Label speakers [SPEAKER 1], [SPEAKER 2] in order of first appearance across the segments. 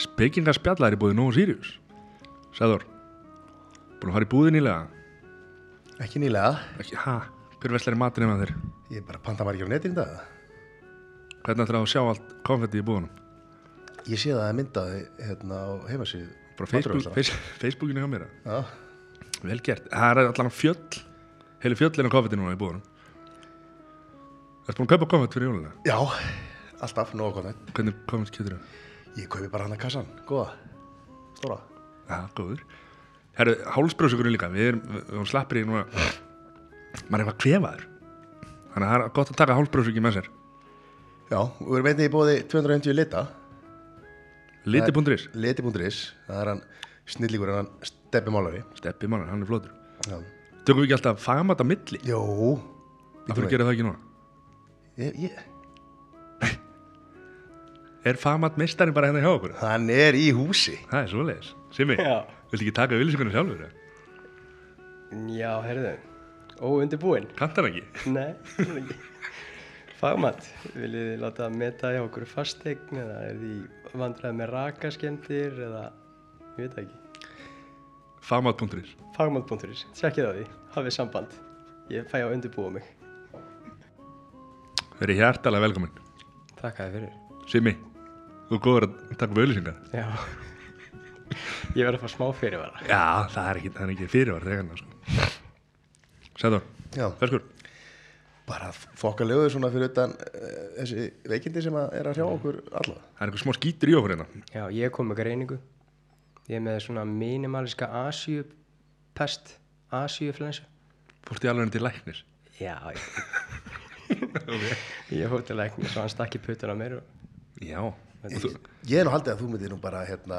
[SPEAKER 1] Spekinga spjallar í búið Nóa Sirius. Sæður Búin að fara í búðin nýlega?
[SPEAKER 2] Ekki nýlega.
[SPEAKER 1] Ekki, ha, hver veslar í matinn ef þér?
[SPEAKER 2] Ég er bara panta margir á netinn það.
[SPEAKER 1] Hvernig ætlar að sjá allt konfetti í búðunum?
[SPEAKER 2] Ég sé það að myndaði hérna á heimasíðu.
[SPEAKER 1] Bara Facebook, Facebookinu hjá mér
[SPEAKER 2] Já,
[SPEAKER 1] Vel gert, það er allan fjöll Heilu fjöllin á konfetti núna í búðunum Ertu búin að kaupa konfett fyrir jóluna?
[SPEAKER 2] já alltaf, nóg kontent.
[SPEAKER 1] Hvernig konfett getur það?
[SPEAKER 2] Ég kaupi bara hann að kassan. Góða. Stóra.
[SPEAKER 1] Já, góður Herru, hálsbröðsökurinn líka Við erum, við erum slappir í núna Maður er eitthvað kvefaður Þannig að það er gott að taka hálsbröðsöki með sér
[SPEAKER 2] Já, við erum einnig í bóði 250 lita.
[SPEAKER 1] Liti.is
[SPEAKER 2] Liti.is. Það er hann snillíkur en hann steppi málari.
[SPEAKER 1] Steppi mann, hann er flótur
[SPEAKER 2] Já.
[SPEAKER 1] Tökum við ekki alltaf fagmat á milli
[SPEAKER 2] Jó.
[SPEAKER 1] Af hverju gera það ekki núna?
[SPEAKER 2] Ég, ég.
[SPEAKER 1] Er fagmat meistarinn bara hérna hjá okkur?
[SPEAKER 2] Hann er í húsi.
[SPEAKER 1] Það er svoleiðis Simi,
[SPEAKER 3] Já.
[SPEAKER 1] viltu ekki taka auðlýsingunum sjálfur? eða?
[SPEAKER 3] Já, heyrðu. Óundirbúinn?
[SPEAKER 1] Kannt hann ekki?
[SPEAKER 3] Nei, það er ekki. Fagmatt, viljið þið láta meta hjá okkur fastegn eða er því vandræði með rakaskemdir eða, ég veit það ekki.
[SPEAKER 1] Fagmat.is
[SPEAKER 3] Fagmatt.is, tjekkið á því, hafið samband. Ég fæ á undirbúa mig.
[SPEAKER 1] Verið hjartalega velkomin
[SPEAKER 3] Takk að þið fyrir.
[SPEAKER 1] Simi, þú er góður að taka upp auðlýsingar
[SPEAKER 3] Já. Ég verði að fá smá fyrirvara.
[SPEAKER 1] Já, það er ekki, það er ekki fyrirvar þegar sko. Sæður,
[SPEAKER 2] Já.
[SPEAKER 1] ferskur
[SPEAKER 2] Bara fokkalegu svona fyrir utan uh, þessi veikindi sem að er að hrjá okkur alla.
[SPEAKER 1] Það er eitthvað smá skítur í okkur hérna
[SPEAKER 3] Já, ég kom með greiningu. Ég er með svona minimaliska Asíu-pest, Asíu-flensu.
[SPEAKER 1] Fórst í alveg til læknis
[SPEAKER 3] Já, ég, ég fór til lækni svo hann stakk í puttuna mér og
[SPEAKER 1] Já, þú,
[SPEAKER 2] Ég er nú haldið að þú myndir nú bara hérna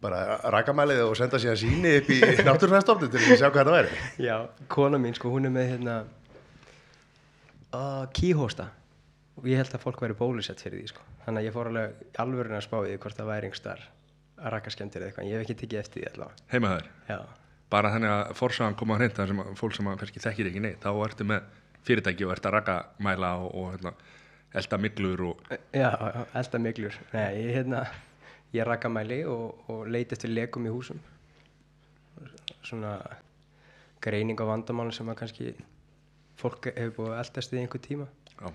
[SPEAKER 2] bara rakamælið og senda síðan síni upp í náttúrfæðstofni til að sjá hvað þetta væri.
[SPEAKER 3] Já, kona mín sko, hún er með hérna uh, kíhósta og ég held að fólk væri bólusett fyrir því sko. Þannig að ég fór alveg alvörin að spá í því hvort það væri einhver að rakka skemmtir eða eitthvað, en ég hef ekki tekið eftir því allavega.
[SPEAKER 1] heima þær
[SPEAKER 3] Já,
[SPEAKER 1] Bara þannig að forsagan koma að hreinta sem að fólk sem að kannski þekkir ekki neitt Þá ertu með fyrirtæki og ert að raka mæla og, og hérna, elda miglur og
[SPEAKER 3] já, elda miglur. Nei, ég hérna, ég rakka mæli og, og leiti eftir legum í húsum. Svona greining á vandamálum sem að kannski fólk hefur búið að eldast í einhver tíma.
[SPEAKER 1] Já,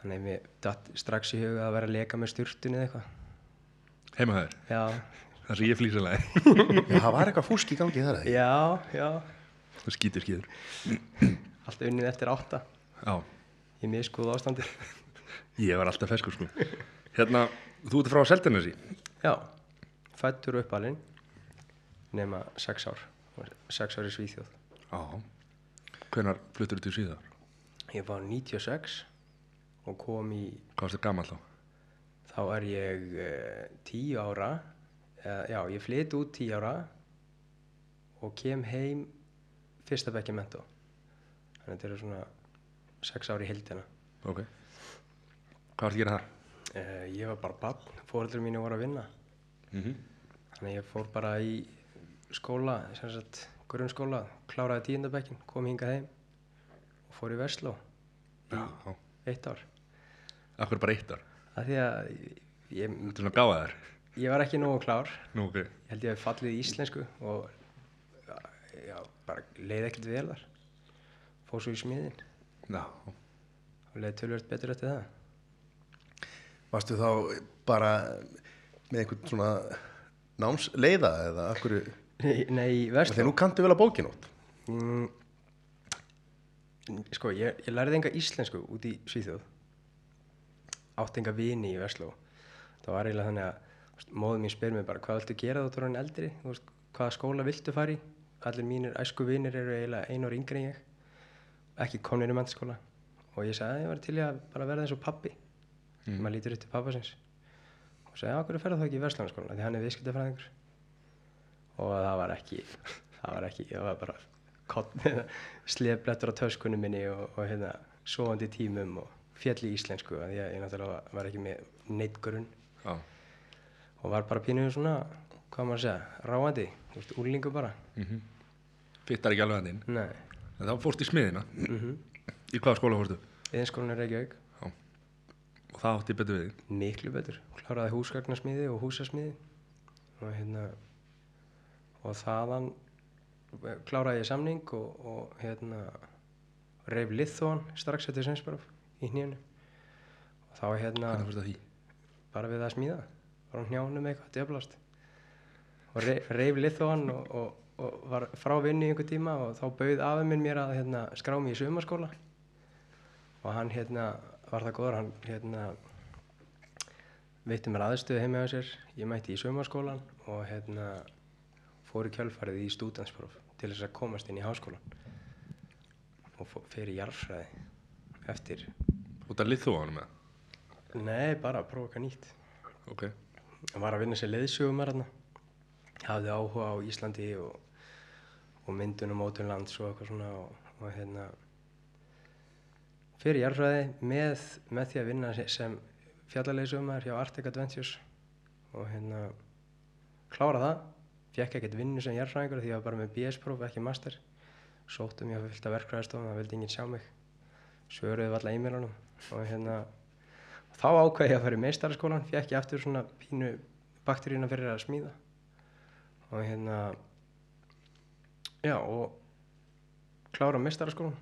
[SPEAKER 3] Þannig að mér datt strax í huga að vera að leka með styrtun eða eitthvað.
[SPEAKER 1] heima þær,
[SPEAKER 3] Já,
[SPEAKER 1] það sem ég flýsalega
[SPEAKER 2] Já, það var eitthvað fúsk í gangi þar eða?
[SPEAKER 3] já, já.
[SPEAKER 1] Það skýtur skýtur
[SPEAKER 3] Allt unnið eftir átta
[SPEAKER 1] Já,
[SPEAKER 3] í miskuð ástandi.
[SPEAKER 1] ég var alltaf feskur sko Hérna, þú ert frá Seltjarnesi
[SPEAKER 3] Já, fættur uppalinn nema sex ár. Sex ár í Svíþjóð.
[SPEAKER 1] Já Hvenær fluttur þú til síðar?
[SPEAKER 3] Ég var 96 og kom í,
[SPEAKER 1] Hvað varst það gammal þá?
[SPEAKER 3] þá er ég uh, tíu ára. Uh, já, ég flyt út tíu ára og kem heim fyrsta bekki mentó. Þannig að þetta eru svona sex ár í hildina.
[SPEAKER 1] Ok Hvað varst að gera þar?
[SPEAKER 3] Uh, ég var bara barn, fóreldur mínu voru að vinna.
[SPEAKER 1] Mm -hmm.
[SPEAKER 3] Þannig að ég fór bara í skóla, sem sagt grunnskóla, kláraði tíundabekkin, kom hingað heim og fór í Vestló
[SPEAKER 1] Já,
[SPEAKER 3] eitt ár.
[SPEAKER 1] akkur bara eitt ár
[SPEAKER 3] Það því að ég,
[SPEAKER 1] Þetta er svona gáðaðar
[SPEAKER 3] ég var ekki nógu klár,
[SPEAKER 1] Nú, ok
[SPEAKER 3] ég held ég hef fallið í íslensku og já, bara leiði ekkert vel þar. Fór svo í smiðin
[SPEAKER 1] Já,
[SPEAKER 3] og leiði tölvöld betur eftir það.
[SPEAKER 2] Varstu þá bara með einhvern svona námsleiða eða akkur,
[SPEAKER 3] Nei, í
[SPEAKER 2] þegar nú kanntu vel að bókinótt.
[SPEAKER 3] Mm, sko, ég, ég lærði enga íslensku út í Svíþjóð. Átti enga vini í Vestló það var eiginlega þannig að móðir mín spyr mér bara hvað viltu gera þú tóra hann eldri veist, hvaða skóla viltu fara í? Allir mínir æsku vinir eru eiginlega einu ári yngri en ég ekki komnir í mennskóla og ég sagði að ég var til í að bara verða eins og pappi mm. maður lítur upp til pappa sinns og sagði að hverju ferða þá ekki í Vestlandskóla því hann er viðskiptafræðingur. Og það var ekki það var ekki, það var bara slefblettur á töskunum minni og, og hérna, sofandi í tímum og fjall í íslensku að ég, náttúrulega var ekki með neitt grunn.
[SPEAKER 1] Já.
[SPEAKER 3] Og var bara pínuð svona, hvað maður að segja, ráandi, úlingu bara.
[SPEAKER 1] Mm Fittar ekki alveg að þinn.
[SPEAKER 3] Nei,
[SPEAKER 1] En þá fórst í smiðina
[SPEAKER 3] mm
[SPEAKER 1] Í hvaða skóla fórstu?
[SPEAKER 3] Iðinskólan er Reykjavík.
[SPEAKER 1] Og það átti betur við þig?
[SPEAKER 3] Miklu betur. Kláraði húsgagnasmíði og húsasmíði og hérna og þaðan kláraði ég samning og, og hérna reyf Lithuan strax eftir Svensbarf í hnjönu og þá hérna bara við að smíða. Bara á hnjánum eitthvað djöflast. Og reyf, Lithuan og, og, og var frá vinnu í einhver tíma og þá bauð afið minn mér að hérna, skrá mig í sumarskóla. Og hann hérna var það góður hann hérna veitti mér aðstöðu heima á sér. Ég mætti í sumarskólan og hérna fór í kjölfarið í stúdanspróf til þess að komast inn í háskólan og fer í jarðfræði eftir.
[SPEAKER 1] Út að lið þú á hann með
[SPEAKER 3] nei bara að prófa eitthvað nýtt.
[SPEAKER 1] Ok.
[SPEAKER 3] Hann var að vinna sér leiðsögumar hérna. Hafði áhuga á Íslandi og, og myndunum mótum lands og eitthvað svona og, og hérna fyrir jarðfræði með, með því að vinna se- sem fjallaleiðsögumar hjá Arctic Adventures og hérna klára það, fekk ekkert vinnu sem jarðfræðingur því ég var bara með BS-próf, ekki master. Sóttum ég að fylgta verkfræðistofum, það vildi enginn sjá mig. Svöruðu alla e-mailunum og hérna þá ákveði ég að fara í meistaraskólan fekk ég aftur svona pínu bakteríuna fyrir að smíða. Og hérna já og klára meistaraskólan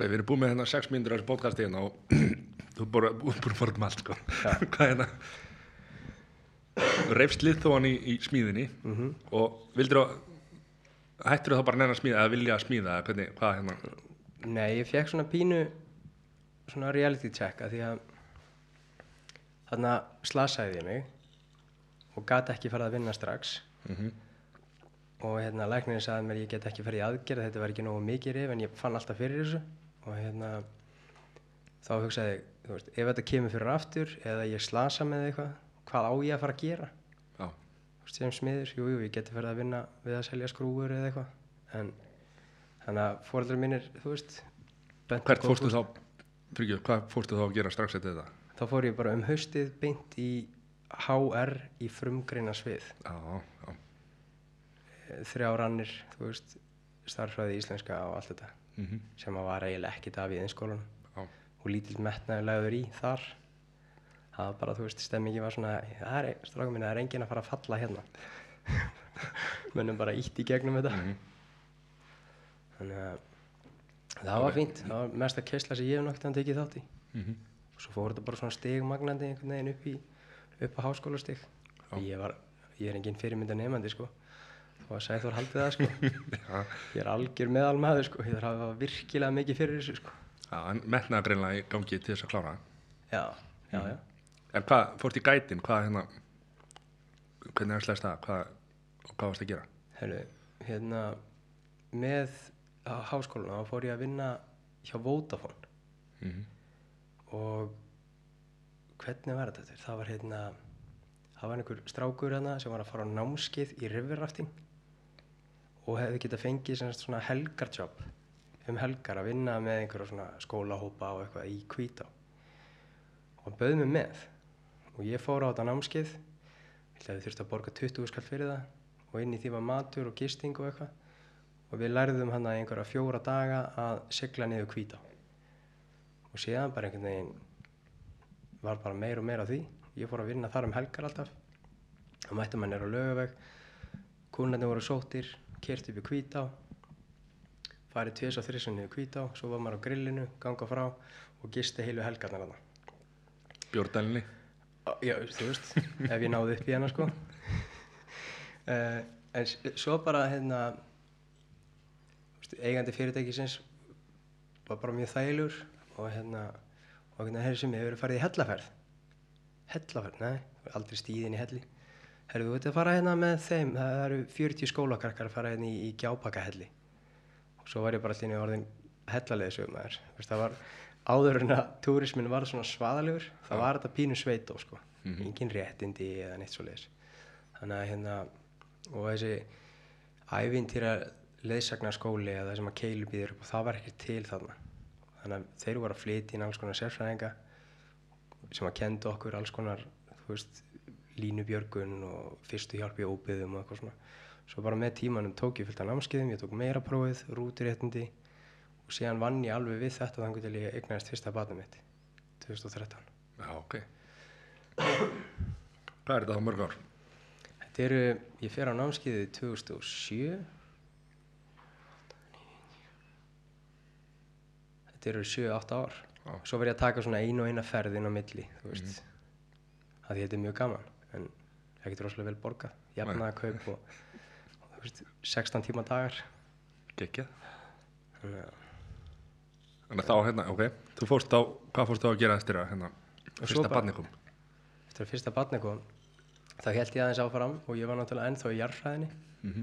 [SPEAKER 1] Ok, við erum búin með hérna 6 mínútur á þessu podcasti hérna og þú er bara búin að fara um allt sko. Hvað er hérna? Reifst lið þú hann í, í smíðinni
[SPEAKER 3] mm
[SPEAKER 1] og vildur þú hættur þá bara að nenna að smíða eða vilja að smíða eða hvernig, hvað hérna?
[SPEAKER 3] Nei, ég fekk svona pínu svona reality check að því að þarna slasaði ég mig og gat ekki farið að vinna strax.
[SPEAKER 1] Mm
[SPEAKER 3] og hérna læknirinn sagði mér ég get ekki farið í aðgerð þetta var ekki nógu mikið rif en ég fann alltaf fyrir þessu. Og hérna þá hugsaði ég, þú veist, ef þetta kemur fyrir aftur eða ég slasa með eitthvað hvað á ég að fara að gera?
[SPEAKER 1] Já,
[SPEAKER 3] Þú veist, sem smiður, jú, jú, ég geti farið að vinna við að selja skrúfur eða eitthvað. En þannig að fóreldrar mínir, þú veist
[SPEAKER 1] hvert fórstu þá Tryggju, hvað fórstu þá að gera strax eftir þetta?
[SPEAKER 3] þá fór ég bara um haustið beint í HR í frumgreina svið
[SPEAKER 1] já,
[SPEAKER 3] þrjá rannir, þú veist starfræði íslenska og allt þetta.
[SPEAKER 1] Mm
[SPEAKER 3] sem að var eiginlega ekkit af í einskólanum
[SPEAKER 1] já,
[SPEAKER 3] og lítill metnaður lagður í þar. Það var bara, þú veist, stemmingi var svona það er, strákum minna, það er enginn að fara að falla hérna. Mönnum bara ítt í gegnum þetta.
[SPEAKER 1] Mhm.
[SPEAKER 3] þannig að það var fínt, það var mesta keisla sem ég hef noktið að tekið þátt í.
[SPEAKER 1] Mm
[SPEAKER 3] og svo fór þetta bara svona stigmagnandi einhvern veginn upp í upp á háskólastig.
[SPEAKER 1] Já.
[SPEAKER 3] ég var, ég er engin fyrirmynda nefandi sko og að Sæþór haldið það sko? Ég er algjör meðal maður sko. Ég þarf að hafa virkilega mikið fyrir þessu sko.
[SPEAKER 1] Metnaða greinlega í gangi til þess að klára.
[SPEAKER 3] Já, já, já.
[SPEAKER 1] En hvað, fórstu í gætin, hvað hérna hvernig er slæst það, hvað hvað varst að gera?
[SPEAKER 3] Heru, hérna með þá fór ég að vinna hjá Vodafone.
[SPEAKER 1] Mm
[SPEAKER 3] og hvernig var þetta? það var hérna það var einhver strákur hérna sem var að fara á námskeið í riverrafting og hefði getað fengið svona helgarjob um helgar að vinna með einhverja svona skólahópa og eitthvað í kvítá og hann bauð mig með. Og ég fór á þetta að við þurfti að borga 20 skall fyrir það. Og inn í því var matur og gisting og eitthvað. Og við lærðum hann að einhverja fjóra daga að sigla niður kvítá og síðan bara einhvern veginn var bara meir og meir af því. Ég fór að vinna þar um helgar alltaf. Og mætti mann er á lögaveg kúnarnir voru sóttir kert upp í kvítá farið tvis og þrissun niður kvítá svo var maður á grillinu, ganga frá og gisti heilu helgarnar þarna.
[SPEAKER 1] Bjórdælinni?
[SPEAKER 3] Á, Já, þú veist, ef ég náði upp í hana sko. Uh, En svo bara hérna eigandi fyrirtækisins var bara mjög þægilegur og hérna og hérna, herri sem ég hefur farið í hellaferð. Hellaferð, nei, aldrei stíðin í helli Herri, þú veit að fara hérna með þeim það eru 40 skólakarkar að fara hérna í, í gjápakahelli og svo var ég bara allir orðin hellaleði sögumæður það var áður en að túrismin var svona svaðalegur það var þetta pínu sveit og sko.
[SPEAKER 1] Mhm.
[SPEAKER 3] engin réttindi eða neitt svo leiðis þannig að hérna og þessi ævintýra leiðsagnar skóli eða það sem að keilu býður upp og það var ekki til þarna. Þannig að þeir voru að flytja inn alls konar sérfræðinga sem að kenda okkur alls konar þú veist, línubjörgun og fyrstu hjálp í óbyðum og eitthvað svona. Svo bara með tímanum tók ég fullt af námskeiðum, ég tók meira prófið, rúturéttindi og síðan vann ég alveg við þetta þannig til ég eignaðist fyrsta barnum mitt 2013
[SPEAKER 1] Já, ok. Hvað er þetta þá mörg ár?
[SPEAKER 3] Þetta eru, ég fer á námskeiði 2007 Þetta eru 7-8 ár. Svo verð ég að taka svona einu og eina ferð inn á milli þú veist. Að því þetta er mjög gaman en ekkert rosalega vel borgað jafnaða kaup og, og þú veist, 16 tíma dagar
[SPEAKER 1] Gekkjað.
[SPEAKER 3] þannig að
[SPEAKER 1] þá, hérna, ok, þú fórst á, hvað fórst þú að gera eftir að, hérna, fyrsta
[SPEAKER 3] bara-
[SPEAKER 1] barni kom?
[SPEAKER 3] eftir að fyrsta barni kom þá held ég aðeins áfram og ég var náttúrulega ennþá í jarðfræðinni
[SPEAKER 1] Mhm.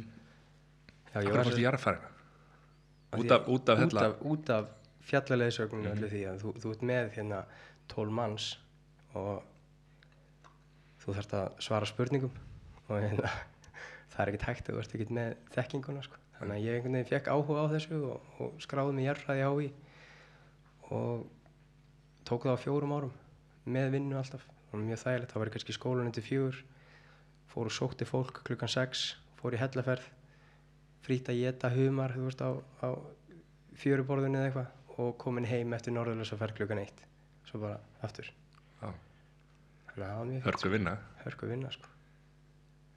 [SPEAKER 3] Já, ég
[SPEAKER 1] Hvað
[SPEAKER 3] var
[SPEAKER 1] fórst í jarðfæðina?
[SPEAKER 3] Af
[SPEAKER 1] Út af, út af,
[SPEAKER 3] út
[SPEAKER 1] hérna,
[SPEAKER 3] af, út af fjallaleðsögninu öllu því að þú, þú ert með hérna 12 manns og þú þarft að svara spurningum og hérna, það er ekkert hægt þú ert ekkert með þekkinguna sko. þannig að ég einhvern veginn fekk áhuga á þessu og, og skráði mig jarðfræði á í og tók það á fjórum árum með vinnu alltaf. Var mjög þægilegt, það var kannski skólanum til fjögur fór og sótti fólk klukkan 6 fór í hellaferð frýtt að geta humar veist á, á fjöruborðinu eða eitthvað og komin heim eftir norðurlösa ferð klukkan eitt. Svo bara aftur
[SPEAKER 1] já,
[SPEAKER 3] þannig að það var mjög fínt,
[SPEAKER 1] hörku vinna.
[SPEAKER 3] hörku vinna sko.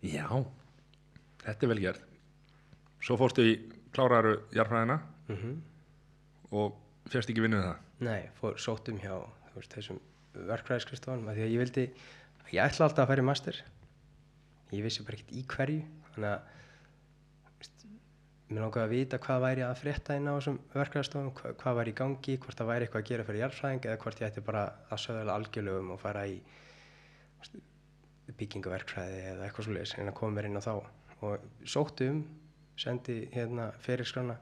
[SPEAKER 1] Já, þetta er vel gert. Svo fórstu í kláraru jarðfæðina
[SPEAKER 3] mm
[SPEAKER 1] og fjast ekki vinnu við það.
[SPEAKER 3] nei, fór sóttum hjá veist, þessum verkfræðiskristofanum af því að ég vildi, ég ætla alltaf að í master ég vissi bara ekkert í hverju þannig að mér langaði að vita hvað væri að frétta inn á þessum verkfræðistofum hvað, hvað væri í gangi, hvort það væri eitthvað að gera fyrir jarðfræðing eða hvort ég ætti bara að sögðala algjörlögum og fara í byggingaverkfræði eða eitthvað svoleiðis en að koma mér inn á þá. Og sóttu um sendi hérna fyrirskrána.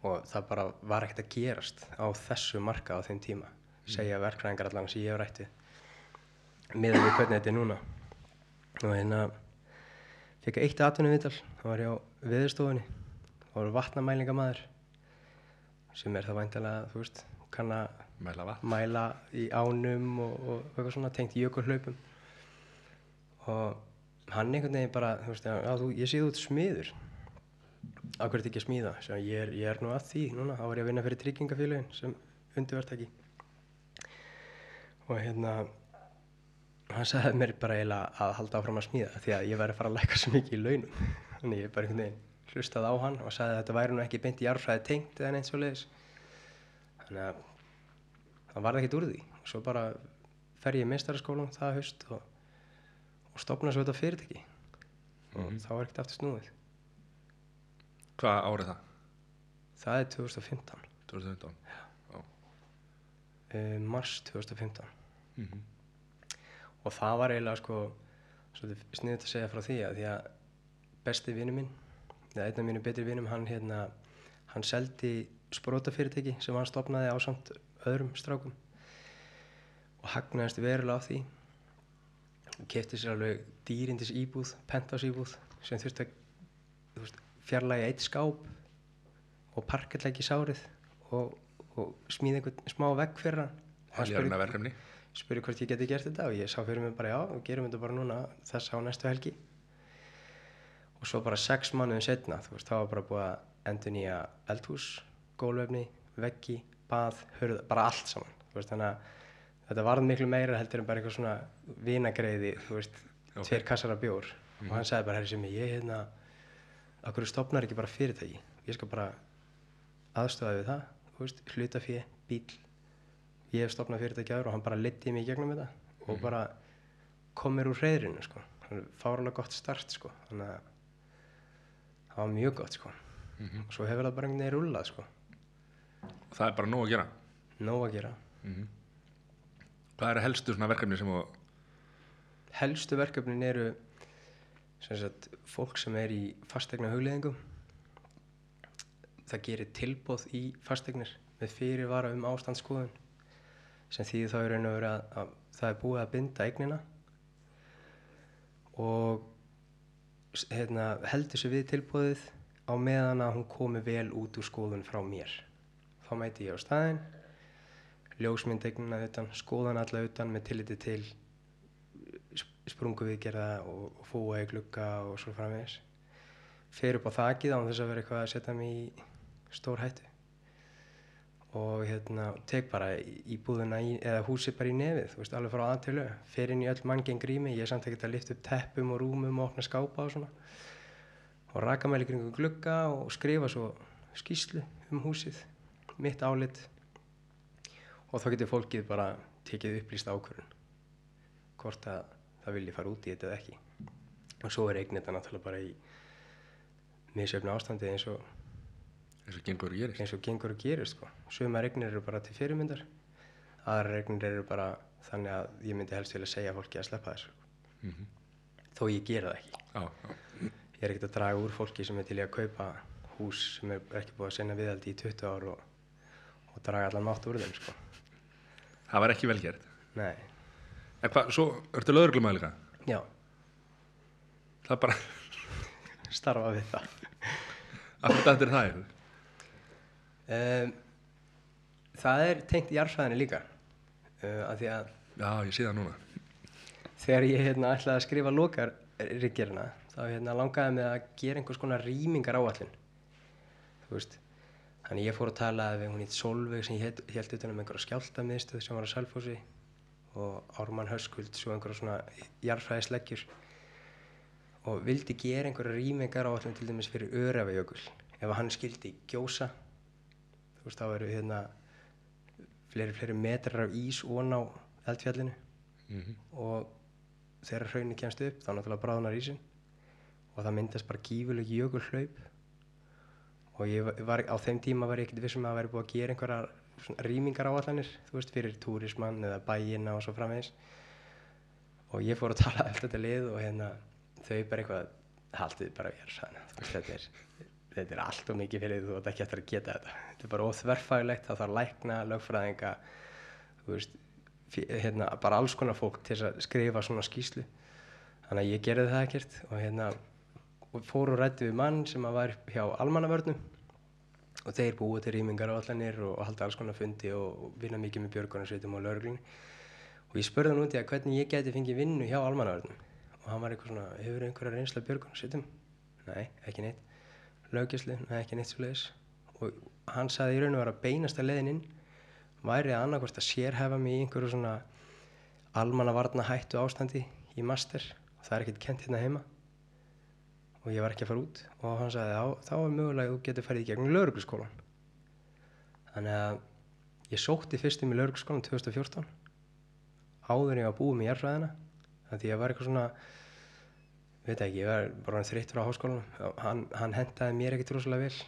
[SPEAKER 3] Og það bara var ekkert að gerast á þessu marka á þeim tíma segja verkfræðingar allan sem ég hef rætti miðað við hvernig þetta er núna. Og hérna fekk eitt atvinnum viðtal það var ég á viðurstofunni það var vatnamælingamæður sem er það væntalega þú veist kann að
[SPEAKER 1] Mæla vatn.
[SPEAKER 3] mæla í ánum og, og eitthvað svona tengt jökulhlaupum. Og hann einhvern veginn bara þú veist, já, þú, ég sé þú út smiður. Af hverju þetta ekki smíða? Sem ég er, ég er nú að því núna. Þá var ég að vinna fyrir tryggingafélagin sem undirvertaki og hérna hann sagði mér bara eiginlega að halda áfram að smíða því að ég væri að fara að læka svo mikið í launum. Þannig ég bara einhvern veginn hlustaði á hann og sagði að þetta væri nú ekki beint í jarðfræði tengt eða neitt svo leiðis þannig að það varði ekkert úr því. Svo bara fer ég í meistaraskólan það haust og, og stopna svo þetta fyrirtæki. Og þá var ekkert aftur snúið.
[SPEAKER 1] Hvað árið það?
[SPEAKER 3] það er 2015
[SPEAKER 1] 2015.
[SPEAKER 3] uh, mars 2015
[SPEAKER 1] Mhm.
[SPEAKER 3] og það var eiginlega sko sniðið að segja frá því að því að besti vinnu minn eða einn af mínu betri vinnum hann hérna hann seldi sprótafyrirtæki sem hann stopnaði á samt öðrum strákum og hagnaðist verulega á því. Kefti sér alveg dýrindis íbúð penthouse íbúð sem þurfti að fjarlægi eitt skáp og parkettlæki sárið og, og smíða einhvern smá vegg fyrir hann. Og hann spurði- hvort ég geti gert þetta og ég sá fyrir mig bara já, og gerum þetta bara núna þess á næstu helgi. Og svo bara sex mánuðin setna þú veist, þá var bara búið að endur nýja eldhús, gólvefni, veggi bað, hörð, bara allt saman veist, þannig að þetta varð miklu meira heldur en bara eitthvað svona vinagreiði þú veist,
[SPEAKER 1] Ok.
[SPEAKER 3] tveir kassar af bjór og hann sagði bara, herri sem ég hérna okkur stopnar ekki bara fyrirtæki ég skal bara aðstofa við það þú veist, hlutafé, bíl ég hef stopnað fyrirtæki aður og hann bara liti mig gegnum þetta og bara kom mér úr reyðrinu sko. fáralega gott start sko. þannig að það var mjög gott sko. og svo hefur það bara einhvern veginn rúllað sko.
[SPEAKER 1] Það er bara nóg að gera.
[SPEAKER 3] nóg að gera.
[SPEAKER 1] Hvað eru helstu svona verkefni sem þú...
[SPEAKER 3] helstu verkefnin eru sem sagt, fólk sem er í fastegna hugleðingum það gerir tilbóð í fastegnir með fyrirvara um ástandsskoðun sem þýðir þá í raun og veru að, að það er búið að binda eignina og hérna, heldur sér við tilbóðið á meðan að hún komi vel út úr skoðun frá mér þá mæti ég á staðinn. Ljósmynd eignina utan, skoðan alla utan með tilliti til sprungu viðgerða og, fúa í glugga og svo framvegis. Fer upp á þakið án þess að vera eitthvað að setja mig í stór hættu. Og hérna, tek bara í- íbúðina í, eða húsi bara í nefið, þú veist, alveg frá aðtölu fer inn í öll manngeng grími, ég er samt ekki að lifta upp teppum og rúmum og opna skápa og svona. Og raka mæli kringum glugga og skrifa svo skýslu um húsið mitt álit. Og þá getur fólkið bara tekið upplýst ákvörðun hvort að það vilji fara út í þetta eða ekki. Og svo er eignir þetta náttúrulega bara í misjöfnu ástandi eins og
[SPEAKER 1] eins og gengur og gerist.
[SPEAKER 3] eins og gengur og gerist sko. sumar eignir eru bara til fyrirmyndar. Aðrar eignir eru bara þannig að ég myndi helst vilja segja fólki að sleppa þessu.
[SPEAKER 1] Mhm.
[SPEAKER 3] þó ég gera það ekki.
[SPEAKER 1] Já, já,
[SPEAKER 3] ég er ekkert að draga úr fólki sem er til í að kaupa hús sem er ekki búið að sinna viðaldi í 20 ár og, og draga allan mátt úr þeim sko.
[SPEAKER 1] það var ekki vel gert.
[SPEAKER 3] Nei,
[SPEAKER 1] en hvað, svo ertu lögreglumæður líka?
[SPEAKER 3] Já,
[SPEAKER 1] það er bara,
[SPEAKER 3] starfa við það.
[SPEAKER 1] Af þetta er það
[SPEAKER 3] um, það er tengt jarðfræðinni líka. Uh, af því að
[SPEAKER 1] já, ég sé það núna.
[SPEAKER 3] Þegar ég hérna, ætlaði að skrifa lokar ríkjörna þá hérna, langaði mig að gera einhvers konar rýmingar áallin þú veist þannig ég fór að tala við hún í Solveig sem ég held utan um einhverja skjáltamiðstöð sem var á Salfossi og Ármann Höskuld svo einhverja svona jarðfræðisleggjur. Og vildi gera einhverja rýmingar áallin til dæmis fyrir Örafajökul ef hann skildi gjósa þú veist þá eru hérna fleiri fleiri metrar af ís ón á eldfjallinu.
[SPEAKER 1] Mm
[SPEAKER 3] og þegar hraunni kemst upp þá náttúrulega bráðnar ísinn. Og það myndast bara gífuleg jökulhlaup og ég var- á þeim tíma var ég ekkert vissum að það væri búið að gera einhverjar rýmingar áallanir þú veist, fyrir túrismann eða bæina og svo framvegis. Og ég fór að tala alltaf þetta lið og hérna þau bara eitthvað haldið bara er þú veist, þetta er þetta er allt og mikið fyrir þú ert ekki eftir að geta þetta. Þetta er bara óþverfægilegt, það þarf lækna, lögfræðinga þú veist, hérna, bara alls konar fólk til að skrifa svona skýslu þannig að ég gerði það ekkert og hérna og fór og rætti við mann sem var hjá almannavörnum. Og þeir búið til rýmingar og halda alls konar fundi og, vinna mikið með björgunarsveitum og lögreglunni. Og ég spurði hann út í að hvernig ég geti fengið vinnu hjá almannavörnum. Og hann var eitthvað svona, hefur einhverja reynsla björgunarsveitum? Nei, ekki neitt. Löggjæslu, nei ekki neitt svo leiðis og hann sagði í raun og vera beinasta leiðin inn væri að annarkvort að sérhefa mig í einhverju svona almannavarna hættu ástandi í master. Og það er ekkert kent hérna heima og ég var ekki að fara út. Og hann sagði þá er mögulega að þú getur farið í gegnum laurugluskólan þannig að ég sótti fyrst um í laurugluskólan 2014 áður en ég var búið með jarðfræðina. Þannig að ég var eitthvað svona veit ekki, ég var bara þreytt frá háskólanum. Hann, hann hendaði mér ekkert rosalega vel.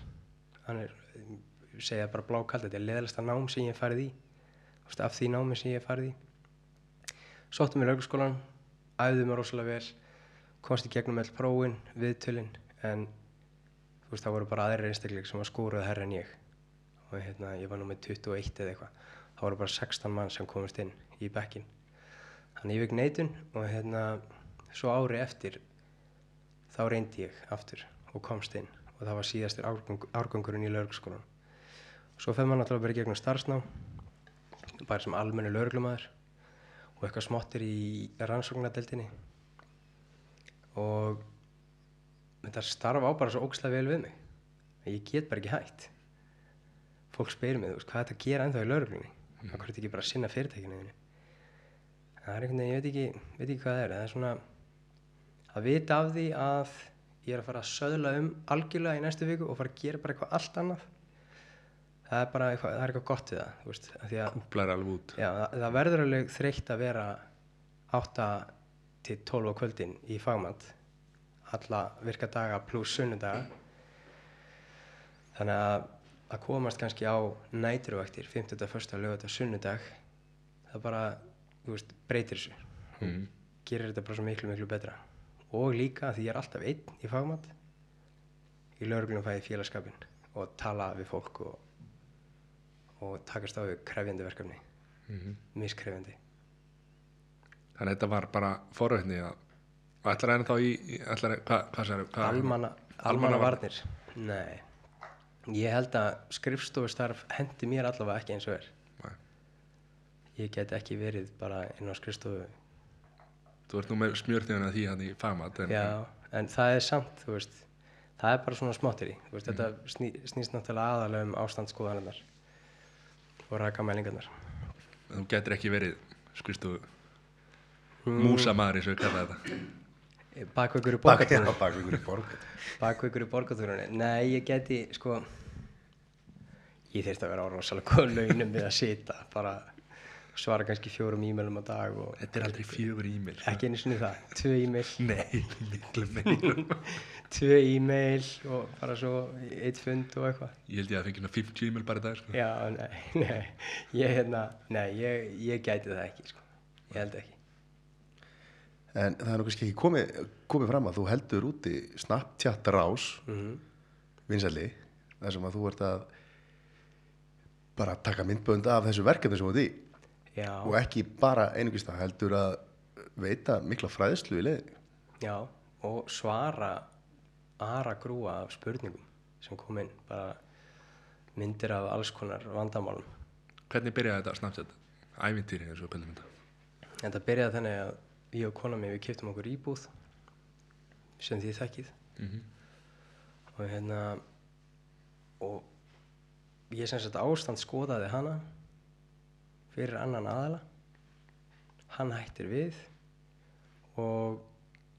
[SPEAKER 3] Hann er, segja bara blákald þetta er leðalasta nám sem ég farið í. Af því námi sem ég farið í. Sóttum í laugskólan æfði mér rosalega vel komst í gegnum all prófin, viðtölin en þú veist það voru bara aðrir einstakleik sem var skóruð herra en ég. Og hérna ég var nú með 21 eða eitthvað. Það voru bara 16 mann sem komist inn í bekkin þannig ég vek neitun og hérna svo ári eftir þá reyndi ég aftur og komst inn. Og það var síðastur árgang, árgangurinn í laurugskólan svo fer maður náttúrulega bara gegnum starfsná bara sem almennu lauruglumæður og eitthvað smottir í rannsóknadeldinni og þetta starf á bara svo ógslag vel við mig. Að ég get bara ekki hægt fólk spyrir mig, þú veist, hvað er þetta að gera ennþá í lauruglunni mm. hvað er þetta ekki bara að sinna fyrirtækinu það er einhvern veginn, ég veit ekki, veit ekki hvað það er. Það er svona að vita af því að ég er að fara að söðla um algjörlega í næstu viku og fara að gera bara eitthvað allt annað. Það er bara eitthvað, það er eitthvað gott við það þú veist, af því að
[SPEAKER 1] Úplar alveg út.
[SPEAKER 3] Já, það, það verður alveg þreytt að vera 8 til 12 á kvöldin í fagmand alla virka daga pluss sunnudaga þannig að að komast kannski á næturvaktir 50. 1. lögat og sunnudag það bara, þú veist, breytir þessu
[SPEAKER 1] mm.
[SPEAKER 3] gerir þetta bara svo miklu, miklu betra og líka því ég er alltaf einn í fagmat í lauruglunum fæði félagskapin og tala við fólk og, og takast á við krefjandi verkefni
[SPEAKER 1] Mm
[SPEAKER 3] miskrefjandi
[SPEAKER 1] Þannig að þetta var bara forveitni að og ætlar að þá í, ætlar að, hvað, sér hvað,
[SPEAKER 3] almanna, almanna varnir nei. Ég held að skrifstofustarf hendi mér allavega ekki eins og er.
[SPEAKER 1] Nei.
[SPEAKER 3] ég get ekki verið bara inn á skrifstofu.
[SPEAKER 1] Þú ert nú með smjörþjóðan að því hann í fagmat en,
[SPEAKER 3] já, en það er samt þú veist, það er bara svona smáttir í veist, þetta sný, snýst náttúrulega aðalega um ástandskoðanirnar og rakamælingarnar.
[SPEAKER 1] Þú getur ekki verið skristu músamaður eins og við kalla þetta.
[SPEAKER 3] Bakveikur í borgatúrunni
[SPEAKER 2] bak við ykkur í borg
[SPEAKER 3] Bakveikur í borgatúrunni Nei, ég geti, sko Ég þyrfti að vera á rosalega góð launum við að sita bara svara kannski fjórum e-mailum á dag og
[SPEAKER 1] þetta er aldrei fjögur e-mail sko.
[SPEAKER 3] ekki einu sinni það, tvö e-mail.
[SPEAKER 1] Nei, miklu meir
[SPEAKER 3] tvö e-mail og bara svo eitt fund og eitthvað.
[SPEAKER 1] Ég held ég að fengi hérna 50 e-mail bara í dag sko.
[SPEAKER 3] Já, nei, nei. Ég, hérna, nei, ég, ég gæti það ekki sko. ég held ekki
[SPEAKER 2] En það er nú kannski ekki komið, komið fram að þú heldur úti Snapchat rás
[SPEAKER 3] mm
[SPEAKER 2] vinsæli þar sem að þú ert að bara taka myndbönd af þessu verkefni sem þú ert í.
[SPEAKER 3] Já,
[SPEAKER 2] og ekki bara einungist það heldur að veita mikla fræðslu í leiðinni
[SPEAKER 3] já, og svara aðra grúa af spurningum sem kom inn bara myndir af alls konar vandamálum.
[SPEAKER 1] Hvernig byrjaði þetta Snapchat? ævintýri eins og þetta.
[SPEAKER 3] Þetta byrjaði þannig að ég og kona mér við kiptum okkur íbúð sem því þekkið.
[SPEAKER 1] Mm
[SPEAKER 3] og hérna og ég sem sagt ástand skoðaði hana fyrir annan aðala hann hættir við og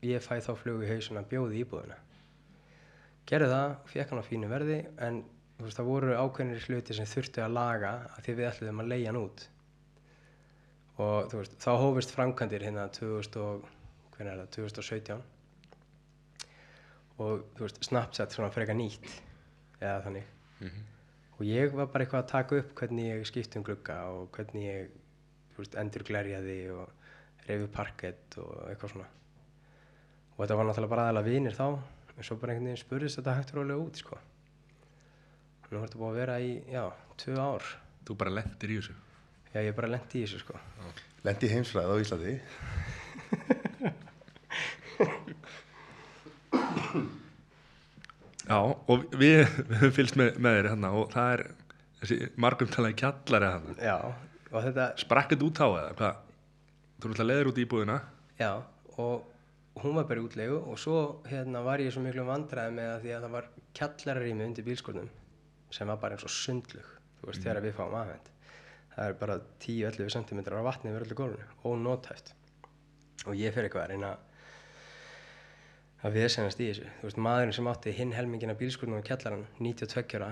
[SPEAKER 3] ég fæ þá flug í hausun að bjóði íbúðuna gerði það, fekk hann á fínu verði en þú veist, það voru ákveðnir hluti sem þurfti að laga að því við ætluðum að leigja hann út og þú veist, þá hófist framkvæmdir hérna 2000 og, hvernig er það, 2017 og þú veist, Snapchat svona frekar nýtt eða þannig. Og ég var bara eitthvað að taka upp hvernig ég skipti um glugga og hvernig ég veist, endur glerjaði og reyfi parkett og eitthvað svona. Og þetta var náttúrulega bara aðalega vinir þá en svo bara einhvern veginn spurðist þetta hægt rólega út sko. Nú er þetta búið að vera í, já, tvö ár.
[SPEAKER 1] Þú bara lendir í þessu
[SPEAKER 3] já, ég bara lendi í þessu sko.
[SPEAKER 2] Lendi í heimsfræð á Íslandi.
[SPEAKER 1] Já og við, höfum fylgst með, með þér hérna og það er þessi margum talaði kjallari hérna.
[SPEAKER 3] Já, og þetta,
[SPEAKER 1] sprakkið út á eða hvað? Þú náttúrulega leður út í íbúðina.
[SPEAKER 3] Já, og hún var bara í útlegu og svo hérna var ég svo miklu vandræði með að því að það var kjallararými undir bílskotnum sem var bara eins og sundlug þú veist, þegar við fáum aðvend það er bara 10-11 cm á vatni yfir öllu gólfinu, ónótæft og ég fyrir eitthvað að reyna að viðsennast í þessu. Þú veist, maðurinn sem átti hinn helmingin af bílskotnum og kjallaran, 92 ára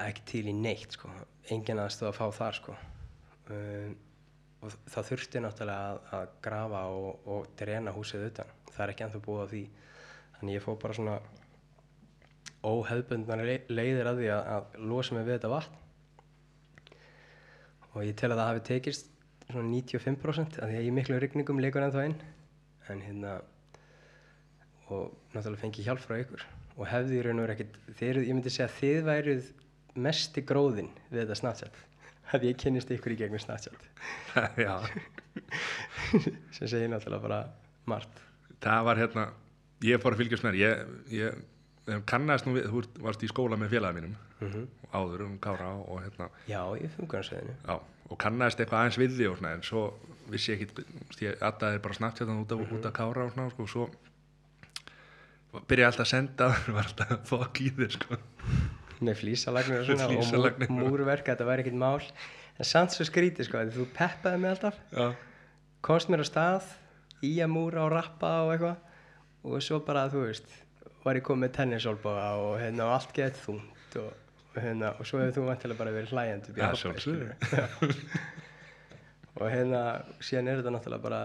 [SPEAKER 3] ekki til í neitt sko. enginn aðstöð að fá þar sko. um, og það þurfti náttúrulega að, að grafa og, og drena húsið utan. Það er ekki ennþá búið á því. Þannig ég fór bara svona óhefbundnar leiðir að því að, að losa mig við þetta vatn og ég tel að það hafi tekist svona 95% af því að ég miklu rigningum leikur ennþá inn. En hérna og náttúrulega fengi hjálp frá ykkur. Og hefði í raun og veru ekkert þið, ég myndi segja að þið væruð mesti gróðin við þetta Snapchat. Að ég kynnist ykkur í gegnum Snapchat.
[SPEAKER 1] Já,
[SPEAKER 3] sem segir náttúrulega bara margt.
[SPEAKER 1] Það var hérna ég fór að fylgjast með þér. Ég, ég kannast nú við, þú varst í skóla með félaga mínum
[SPEAKER 3] mm
[SPEAKER 1] áður um Kára og hérna.
[SPEAKER 3] Já, ég fungur hans veðinu
[SPEAKER 1] já, og kannast eitthvað aðeins við því og svona en svo vissi ég ekki ég aðdaði bara snabbt hérna út af, út af Kára og svona sko, og svo byrjaði alltaf að senda var alltaf að fokk í þér sko.
[SPEAKER 3] Með flísalagnir og svona
[SPEAKER 1] Flísalagnir.
[SPEAKER 3] og múr, múrverk, þetta var ekkert mál. En samt svo skrítið sko, að þú peppaði mig alltaf.
[SPEAKER 1] Já,
[SPEAKER 3] komst mér á stað í að múra og rappa og eitthvað. Og svo bara, þú veist var ég komið með tennisólbóða og hérna og allt gett þungt og, hérna og svo hefur þú vantilega bara verið
[SPEAKER 1] sjálfsögðu.
[SPEAKER 3] skilurðu. og hérna síðan er þetta náttúrulega bara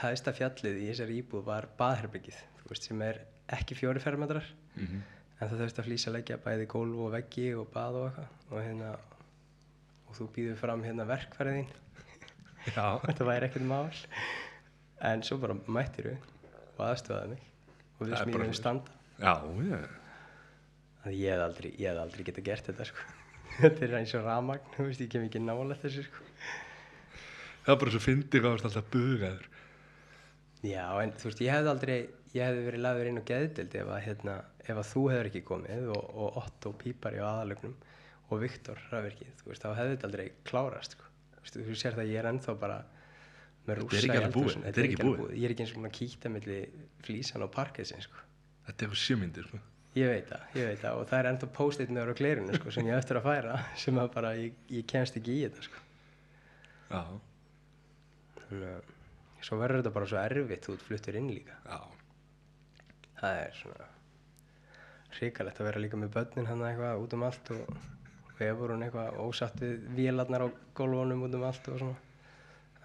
[SPEAKER 3] hæðsta fjallið í þessari íbúð var baðherbyggið veist, sem er ekki fjóri fermetrar
[SPEAKER 1] Mhm.
[SPEAKER 3] en það þurfti að flýsa leggja bæði gólf og veggi og bað og eitthvað og hérna og þú býður fram hérna verkfæriðin
[SPEAKER 1] já,
[SPEAKER 3] þetta væri ekkert mál en svo bara mættir við og aðstöðaði mig og við
[SPEAKER 1] Það er
[SPEAKER 3] smíðum standa
[SPEAKER 1] já, já.
[SPEAKER 3] að ég hef aldrei, hef aldrei getað gert þetta sko. þetta er eins og ramagn veist, ég kem ekki nála þessu sko.
[SPEAKER 1] það var bara svo fyndið hvað varst alltaf bugaður
[SPEAKER 3] já, en þú veist, ég hefði aldrei ég hefði verið lagður inn á geðdild ef að, hérna, ef að þú hefur ekki komið og, og Otto Pípari á aðalögnum og Viktor Rafvirkið, þú veist, þá hefði þetta aldrei klárast sko. þú, veist, þú sér það, ég er ennþá bara
[SPEAKER 1] Þetta er ekki alveg búið, þetta er ekki
[SPEAKER 3] alveg
[SPEAKER 1] búið.
[SPEAKER 3] ég er ekki eins og búin að kýta milli flísan og parkesin sko.
[SPEAKER 1] þetta er eitthvað sjömyndir sko.
[SPEAKER 3] ég veit það, ég veit það og það er ennþá post-it með á glerinu sko, sem ég á eftir að færa sem að bara, ég, ég kemst ekki í þetta sko.
[SPEAKER 1] Já,
[SPEAKER 3] þannig að svo verður þetta bara svo erfitt þú ert fluttur inn líka
[SPEAKER 1] já,
[SPEAKER 3] það er svona hrikalegt að vera líka með börnin hann eitthvað út um allt og við vorum eitthvað ósatt við vélarnar á gólfunum út um allt og svona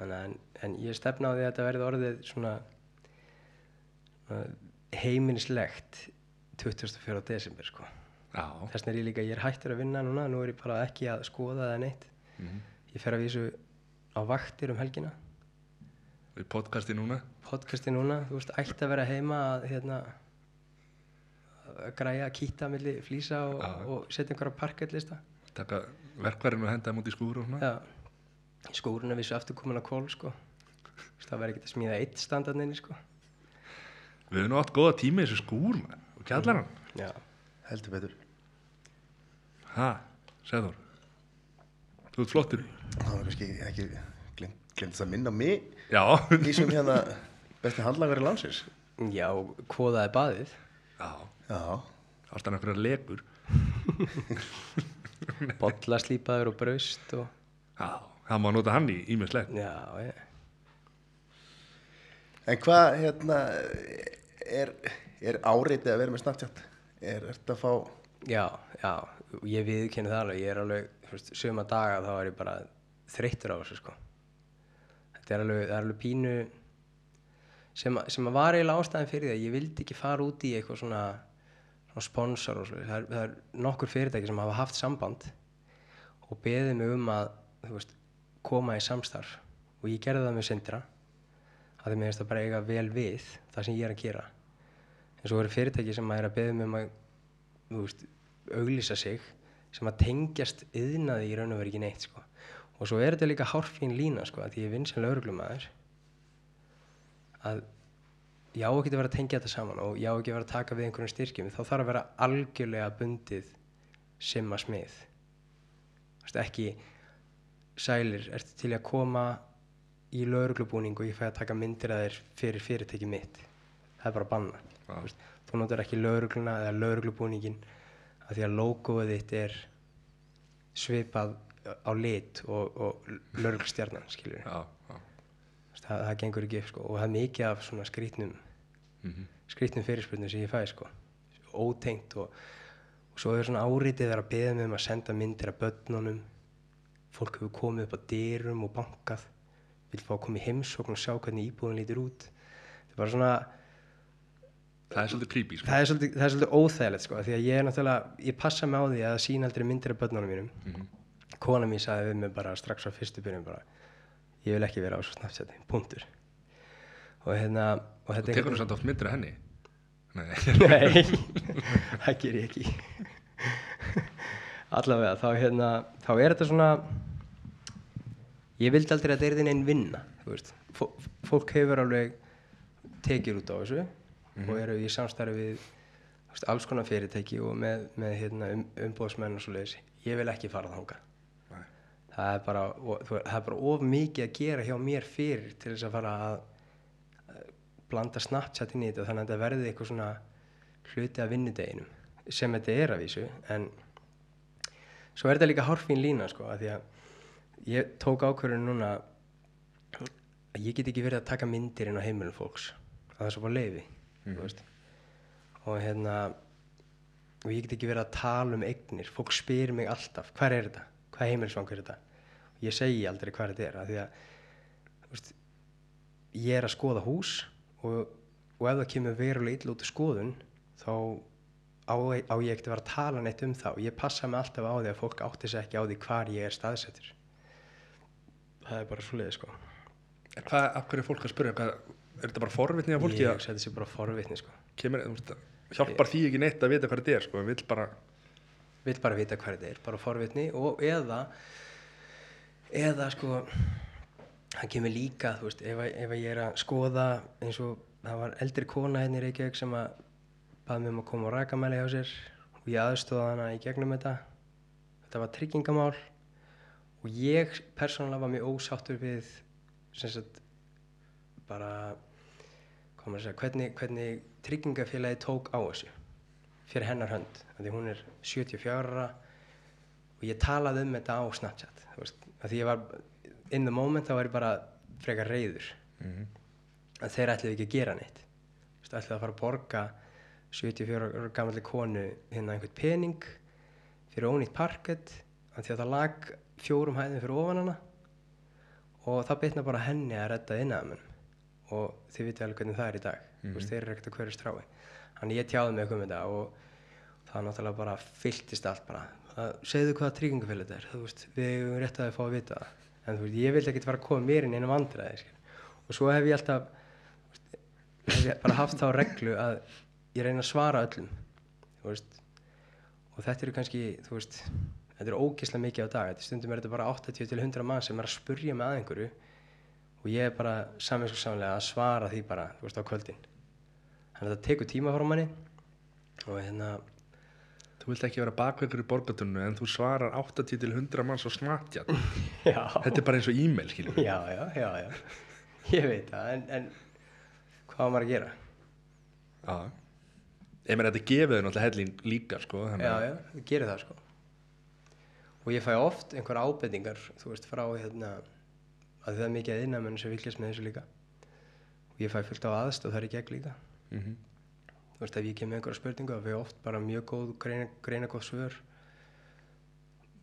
[SPEAKER 3] en, en ég stefna á því að þetta verði orðið svona, svona heimilislegt 24. desember sko þess vegna er ég líka, ég er hættur að vinna núna nú er ég bara ekki að skoða það neitt
[SPEAKER 1] Mhm.
[SPEAKER 3] ég fer að vísu á vaktir um helgina
[SPEAKER 1] við podcasti núna.
[SPEAKER 3] podcasti núna, þú veist, ætti að vera heima að hérna að græja, kýta milli flýsa og, og setja einhverja parkettlista
[SPEAKER 1] Taka verkvarinn og henda þeim út í skúr og svona.
[SPEAKER 3] já, skúrun er vissu aftur komin á kól sko það verður ekki að smíða eitt standarninni sko
[SPEAKER 1] Við höfum nú átt góða tími í þessu skúr. Og kjallar hann.
[SPEAKER 3] já,
[SPEAKER 2] heldur betur
[SPEAKER 1] Ha, segður. Þú ert flottur.
[SPEAKER 2] það var kannski ekki glemt að minna mig
[SPEAKER 1] Já.
[SPEAKER 2] í sem hérna besti handlangari landsins
[SPEAKER 3] já, kvoðaði baðið
[SPEAKER 1] Já,
[SPEAKER 2] já,
[SPEAKER 1] alltaf einhverja legur.
[SPEAKER 3] bollaslípaður og braust og
[SPEAKER 1] Já, það má nota hann í ímislegt.
[SPEAKER 3] já, ég,
[SPEAKER 2] en hvað hérna er, er áreitið að vera með Snapchat? Er þetta að fá
[SPEAKER 3] já, já ég viðkynni það alveg, ég er alveg þú veist, suma daga þá er ég bara þreyttur á þessu sko. Þetta er alveg, það er alveg pínu sem, að- sem að var eiginlega ástæðan fyrir því að ég vildi ekki fara út í eitthvað svona, svona sponsor og svo. Það er, það er nokkur fyrirtæki sem hafa haft samband og beðið mig um að þú veist, koma í samstarf. Og ég gerði það með Sindra að því mér finnst það bara eiga vel við það sem ég er að gera. En svo eru fyrirtæki sem að er að beðið mig um að þú veist, auglýsa sig sem að tengjast yðnaði í raun og veri ekki neitt sko. og svo er þetta líka hárfín lína sko, að ég vinn sem lauruglumæður að ég á ekki að vera að tengja þetta saman og ég á ekki að vera að taka við einhverjum styrkjum. Þá þarf að vera algjörlega bundið sem að smið. Ekki sælir, ertu til að koma í lauruglubúning og ég fæ að taka myndir að þér fyrir fyrirtæki mitt það er bara banna
[SPEAKER 1] Já.
[SPEAKER 3] Þú notar ekki laurugluna eða lauruglubúningin af því að logoið þitt er svipað á lit og, og lauruglustjarnan skilur
[SPEAKER 1] Já, já.
[SPEAKER 3] það, það gengur ekki upp sko. og það er mikið af svona skrítnum
[SPEAKER 1] Mhm.
[SPEAKER 3] skrítnum fyrirspurnum sem ég fæ sko. ótengt og, og svo er svona áritið að beða mig um að senda myndir af börnunum fólk hefur komið upp á dyrum og bankað vil fá að koma í heimsókn og sjá hvernig íbúðin lítur út það er bara svona
[SPEAKER 1] Það er svolítið creepy, sko.
[SPEAKER 3] það er svolítið, það er svolítið óþægilegt sko, því að ég er náttúrulega, ég passa mig á því að sína aldrei myndir af börnunum mínum
[SPEAKER 1] Mhm.
[SPEAKER 3] kona mín sagði við mig bara strax á fyrstu byrjun bara, ég vil ekki vera á svo snabbt punktur og hérna og
[SPEAKER 1] Þú
[SPEAKER 3] þetta
[SPEAKER 1] tekur nú samt oft myndir af henni. Nei,
[SPEAKER 3] Nei, það ger ég ekki allavega þá hérna þá er þetta svona ég vildi aldrei að þetta er þinn einn vinna fólk hefur alveg tekið út á þessu og eru í samstarfi við veist, alls konar fyrirtæki og með, með hérna, um, umbóðsmenn og svo leiðis ég vil ekki fara
[SPEAKER 1] Nei.
[SPEAKER 3] það er bara, og, það er bara of mikið að gera hjá mér fyrir til þess að fara að blanda Snapchat inn í þetta þannig að þetta verði eitthvað svona hluti af vinnudeginum sem þetta er að vísu en svo er þetta líka hárfín lína sko að því að ég tók ákvörðun núna að ég get ekki verið að taka myndir inn á heimilum fólks. Að það er svo bara leiði mm. og hérna og ég get ekki verið að tala um eignir. Fólk spyr mig alltaf, hvað er þetta? Hvað heimilisvang er þetta? Og ég segi aldrei hvað þetta er af því að veist, ég er að skoða hús og, og ef það kemur verulega illa út í skoðun þá á, á ég ekkert að vera að tala neitt um það. Og ég passa mig alltaf á því að fólk átti sig ekki á því hvar ég er staðsettur það er bara svo leiði sko.
[SPEAKER 1] En hvað, af hverju er fólk að spyrja, hvað, er þetta bara forvitni af fólki
[SPEAKER 3] ég
[SPEAKER 1] að
[SPEAKER 3] hugsa þetta sé bara forvitni sko.
[SPEAKER 1] Kemur, þú veist, hjálpar því ekki neitt að vita hvað þetta er, sko, en vill bara,
[SPEAKER 3] vill bara vita hvað þetta er, bara forvitni og eða eða sko hann kemur líka, þú veist, ef, að- ef að ég er að skoða eins og það var eldri kona hérna í Reykjavík sem að baði mig um að koma á rakamæli hjá sér og ég aðstóða hana í gegnum þetta. Þetta var tryggingamál og ég persónulega var mjög ósáttur við sagt bara segja, hvernig, hvernig tryggingafélagi tók á þessu fyrir hennar hönd. Því hún er 74 ára og ég talaði um þetta á Snapchat veist, því ég var in the moment þá var ég bara frekar reyður
[SPEAKER 1] Mhm.
[SPEAKER 3] að þeir ætluðu ekki að gera neitt. Ætluðu að fara að borga 74 ára gammalli konu hérna einhvern pening fyrir ónýtt parkett því að það lag fjórum hæðin fyrir ofan hana og það bitna bara henni að redda innan og þið vitið alveg hvernig það er í dag. Mm veist, þeir eru ekkert að hverju strái. Þannig ég tjáði mig um þetta og það náttúrulega bara fylltist allt bara. Að, segðu hvaða tryggingafélag þetta er. Veist, við erum rétt að þið fá að vita það. En þú veist, ég vildi ekkert fara að koma mér inn einu vandræði skil. og svo hef ég alltaf veist, hef ég bara haft þá reglu að ég reyna að svara öllum og þetta eru kannski, þú veist þetta eru ógislega mikið á dag, þetta stundum er þetta bara 80 til 100 mann sem er að spurja með að einhverju og ég er bara saminskuðsamlega að svara því bara, þú veist, á kvöldin þannig að þetta tekur tíma frá manni og hérna
[SPEAKER 1] Þú vilt ekki vera bakveikur í borgatunnu en þú svarar 80 til 100 manns á Snapchat.
[SPEAKER 3] já,
[SPEAKER 1] Þetta er bara eins og e-mail, skiljum
[SPEAKER 3] já, já, já, já ég veit það, en, en hvað maður að gera?
[SPEAKER 1] Já. Ég meina, þetta gefið þau náttúrulega helling líka, sko.
[SPEAKER 3] Já, já, ég gerir það sko og ég fæ oft einhver ábendingar þú veist, frá hérna að það er mikið að innamenn sem fylgjast með þessu líka og ég fæ fullt á aðstoð þar í gegn líka
[SPEAKER 1] Mhm.
[SPEAKER 3] þú veist, ef ég kem með einhverja spurningu þá fæ ég oft bara mjög góð, greina, greina góð svör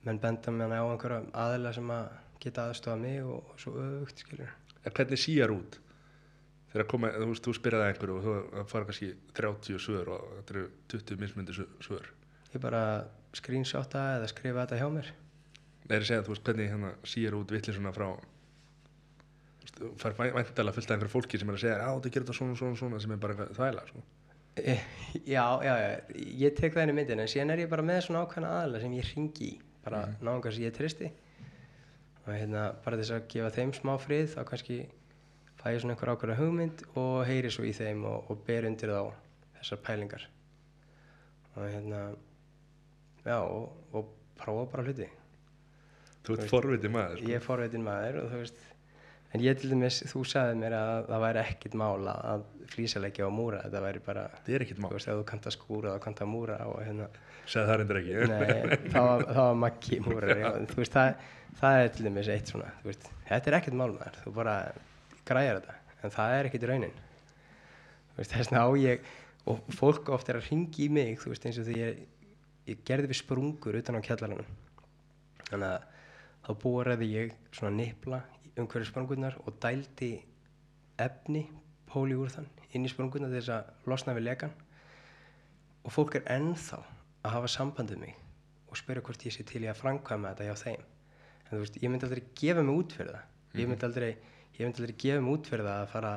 [SPEAKER 3] menn benda mér á einhverja aðila sem að geta aðstofa mig og, og svo öfugt, skilur
[SPEAKER 1] En hvernig síjar út? Þegar koma, þú veist, þú spyrjaði einhverju og þú fara kannski 30 svör og þetta eru 20 mismundi svör.
[SPEAKER 3] ég bara screenshota eða skrifa þetta hjá mér
[SPEAKER 1] Það er að segja, þú veist, hvernig hérna síjar út vitlisuna frá þú fær væntalega fullt af einhverju fólki sem er að segja, já, þú gerir þetta svona, svona, svona sem er bara þvæla, sko.
[SPEAKER 3] Eh, Já, já, já, ég tek það inn í myndin en síðan er ég bara með svona ákveðna aðla sem ég ringi í, bara mm. náðungar sem ég tristi og hérna bara þess að gefa þeim smá frið þá kannski fæ ég svona einhver ákveðna hugmynd og heyri svo í þeim og, og ber undir þá þessar pælingar og hérna já, og, og prófa bara hluti
[SPEAKER 1] Þú ert forvitið maður, sko.
[SPEAKER 3] ég er forveitin maður og þú veist en ég til dæmis, þú sagði mér að það væri ekkit mála að flýsalegja og múra þetta væri bara
[SPEAKER 1] Þetta er ekkert
[SPEAKER 3] þú
[SPEAKER 1] mál.
[SPEAKER 3] veist, ef þú kannt að skúra þá kannt að múra og hérna,
[SPEAKER 1] Segði það reyndir ekki.
[SPEAKER 3] nei, það var, það múrar, já, þú veist, það, það er til dæmis eitt svona, þú veist, þetta er ekkert málmaður, þú bara græjar þetta, en það er ekkert raunin, þú veist, þess vegna á ég, og fólk oft er að ringi í mig, þú veist, eins og því ég, ég gerði við sprungur utan á kjallaranum, þannig að þá boraði ég svona nipla um hverju sprungurnar og dældi efni, póliúrþan, inn í sprungurnar þess að losna við lekan. Og fólk er ennþá að hafa samband við mig og spyrja hvort ég sé til í að framkvæma þetta hjá þeim. En þú veist, ég myndi aldrei gefa mig út fyrir það. Ég myndi aldrei, ég myndi aldrei gefa mig út fyrir það að fara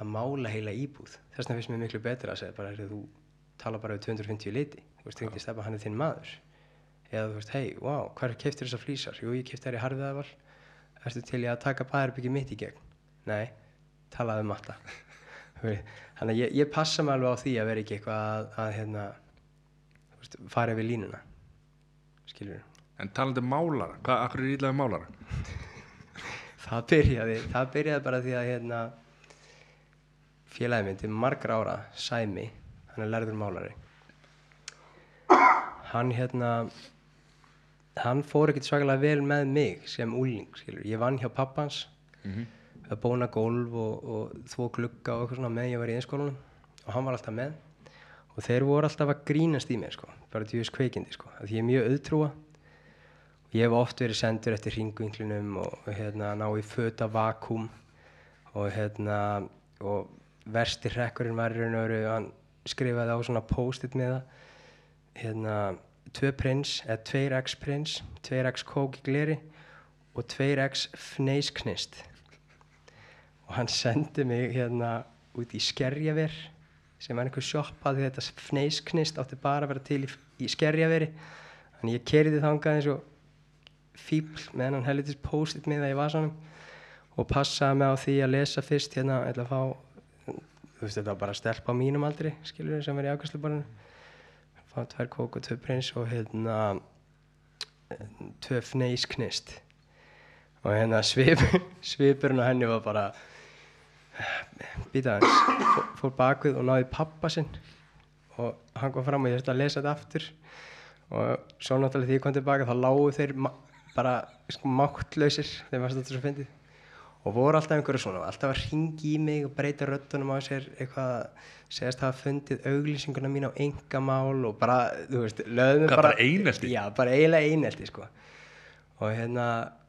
[SPEAKER 3] að mála heila íbúð. Þess vegna finnst mér miklu betra að segja bara, þú tala bara við 250 liti þú veist, hringdi stefna hann er þinn maður eða þú veist, hei, wow, hvað keftir þessar flýsar? Jú, ég kefti þær í harfiðaval ertu til í að taka bæðarbyggi mitt í gegn? Nei, talaði um alla þannig að ég, ég passa mig alveg á því að vera ekki eitthvað að, að hérna, veist, fara yfir línuna skilur
[SPEAKER 1] En talandi um málara, hvað, akkur er ílaðið málara?
[SPEAKER 3] það byrjaði, það byrjaði bara því að hérna til margra ára Sæmi, hann er lærður málari hann hérna hann fór ekkert svakalega vel með mig sem úling, skilur, ég vann hjá pappans að bóna gólf og, og þvó glugga og eitthvað svona með ég var í einskólanum og hann var alltaf með. Og þeir voru alltaf að grínast í mér sko, bara djúðis kveikindi sko, að ég er mjög auðtrúa. Ég hef oft verið sendur eftir ringvinklinum og, hérna ná í föta vakúm og hérna og versti hrekkurinn var í raun og veru hann skrifaði á svona post-it með það hérna 2 prins eða 2x prins 2x kók í gleri og 2x fneisknist og hann sendi mig hérna út í skerjaver sem var einhver sjoppa því þetta fneisknist átti bara að vera til í, í skerjaveri. Þannig ég kerði þangað eins og fíbl með hennan helvitis post-it með það í vasanum og passaði mig á því að lesa fyrst hérna, ég ætla að fá þú veist þetta var bara stelp á mínum aldri skilur sem er í ákvæmslubarinu fá tvær kók og tvö prins og hérna tvö fneisknist og hérna svip, svipurinn á henni var bara býta hans fór bakvið og náði pappa sinn. Og hann kom fram og ég þurfti að lesa þetta aftur. Og svo náttúrulega því ég kom tilbaka þá lágu þeir bara sko, máttlausir þegar maður þetta svo fyndið og voru alltaf einhverju svona alltaf að ringi í mig og breyta röddunum á sér eitthvað, segast hafa fundið auglýsinguna mín á engamál og bara, þú veist, lögðum
[SPEAKER 1] Hvað, bara einelti?
[SPEAKER 3] Já, bara eiginlega einelti, sko og hérna,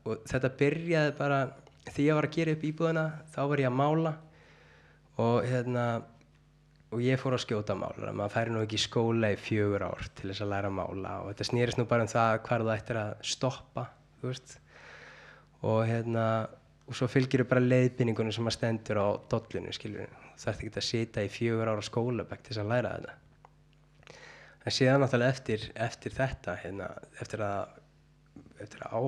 [SPEAKER 3] og þetta byrjaði bara því ég var að gera upp íbúðina þá var ég að mála og hérna og ég fór að skjóta málar maður færi nú ekki í skóla í fjögur ár til þess að læra að mála og þetta snýrist nú bara um það hvar þú ættir að stoppa og hérna og svo fylgir bara leiðbynningunum sem að stendur á dollinu skilur þú þarft ekki að sita í fjögur ára skólabæk til þess að læra þetta en síðan náttúrulega eftir, eftir þetta hérna, eftir að að á,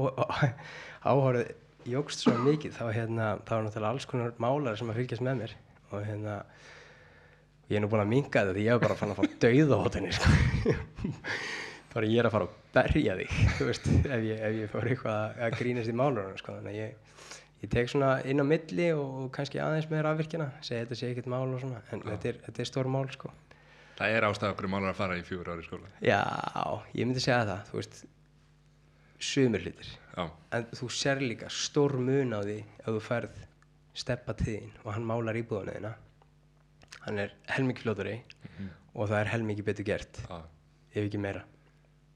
[SPEAKER 3] áhorið jógst svo mikið þá hérna, þá var náttúrulega alls konar málar sem að fylgjast með mér og hérna ég er nú búin að minga þetta því ég var bara fann að fá dauða hóttinni sko. bara ég er að fara að berja þig veist, ef ég, ég fór eitthvað að- að grínast í málurinn sko. þannig að ég, ég tek svona inn á milli og kannski aðeins með rafvirkjana segi þetta sé ekkert mál og svona en þetta er, þetta er stór mál sko.
[SPEAKER 1] Það er ástæða okkur málar að fara í fjögur ári skóla.
[SPEAKER 3] já, ég myndi segja það þú veist sumir hlutir.
[SPEAKER 1] Já,
[SPEAKER 3] en þú sér líka stór mun á því ef þú færð steppa þín og hann málar íbúðuna þína. Hann er helmikið fljótari og það er helmikið betur gert
[SPEAKER 1] já.
[SPEAKER 3] ef ekki meira.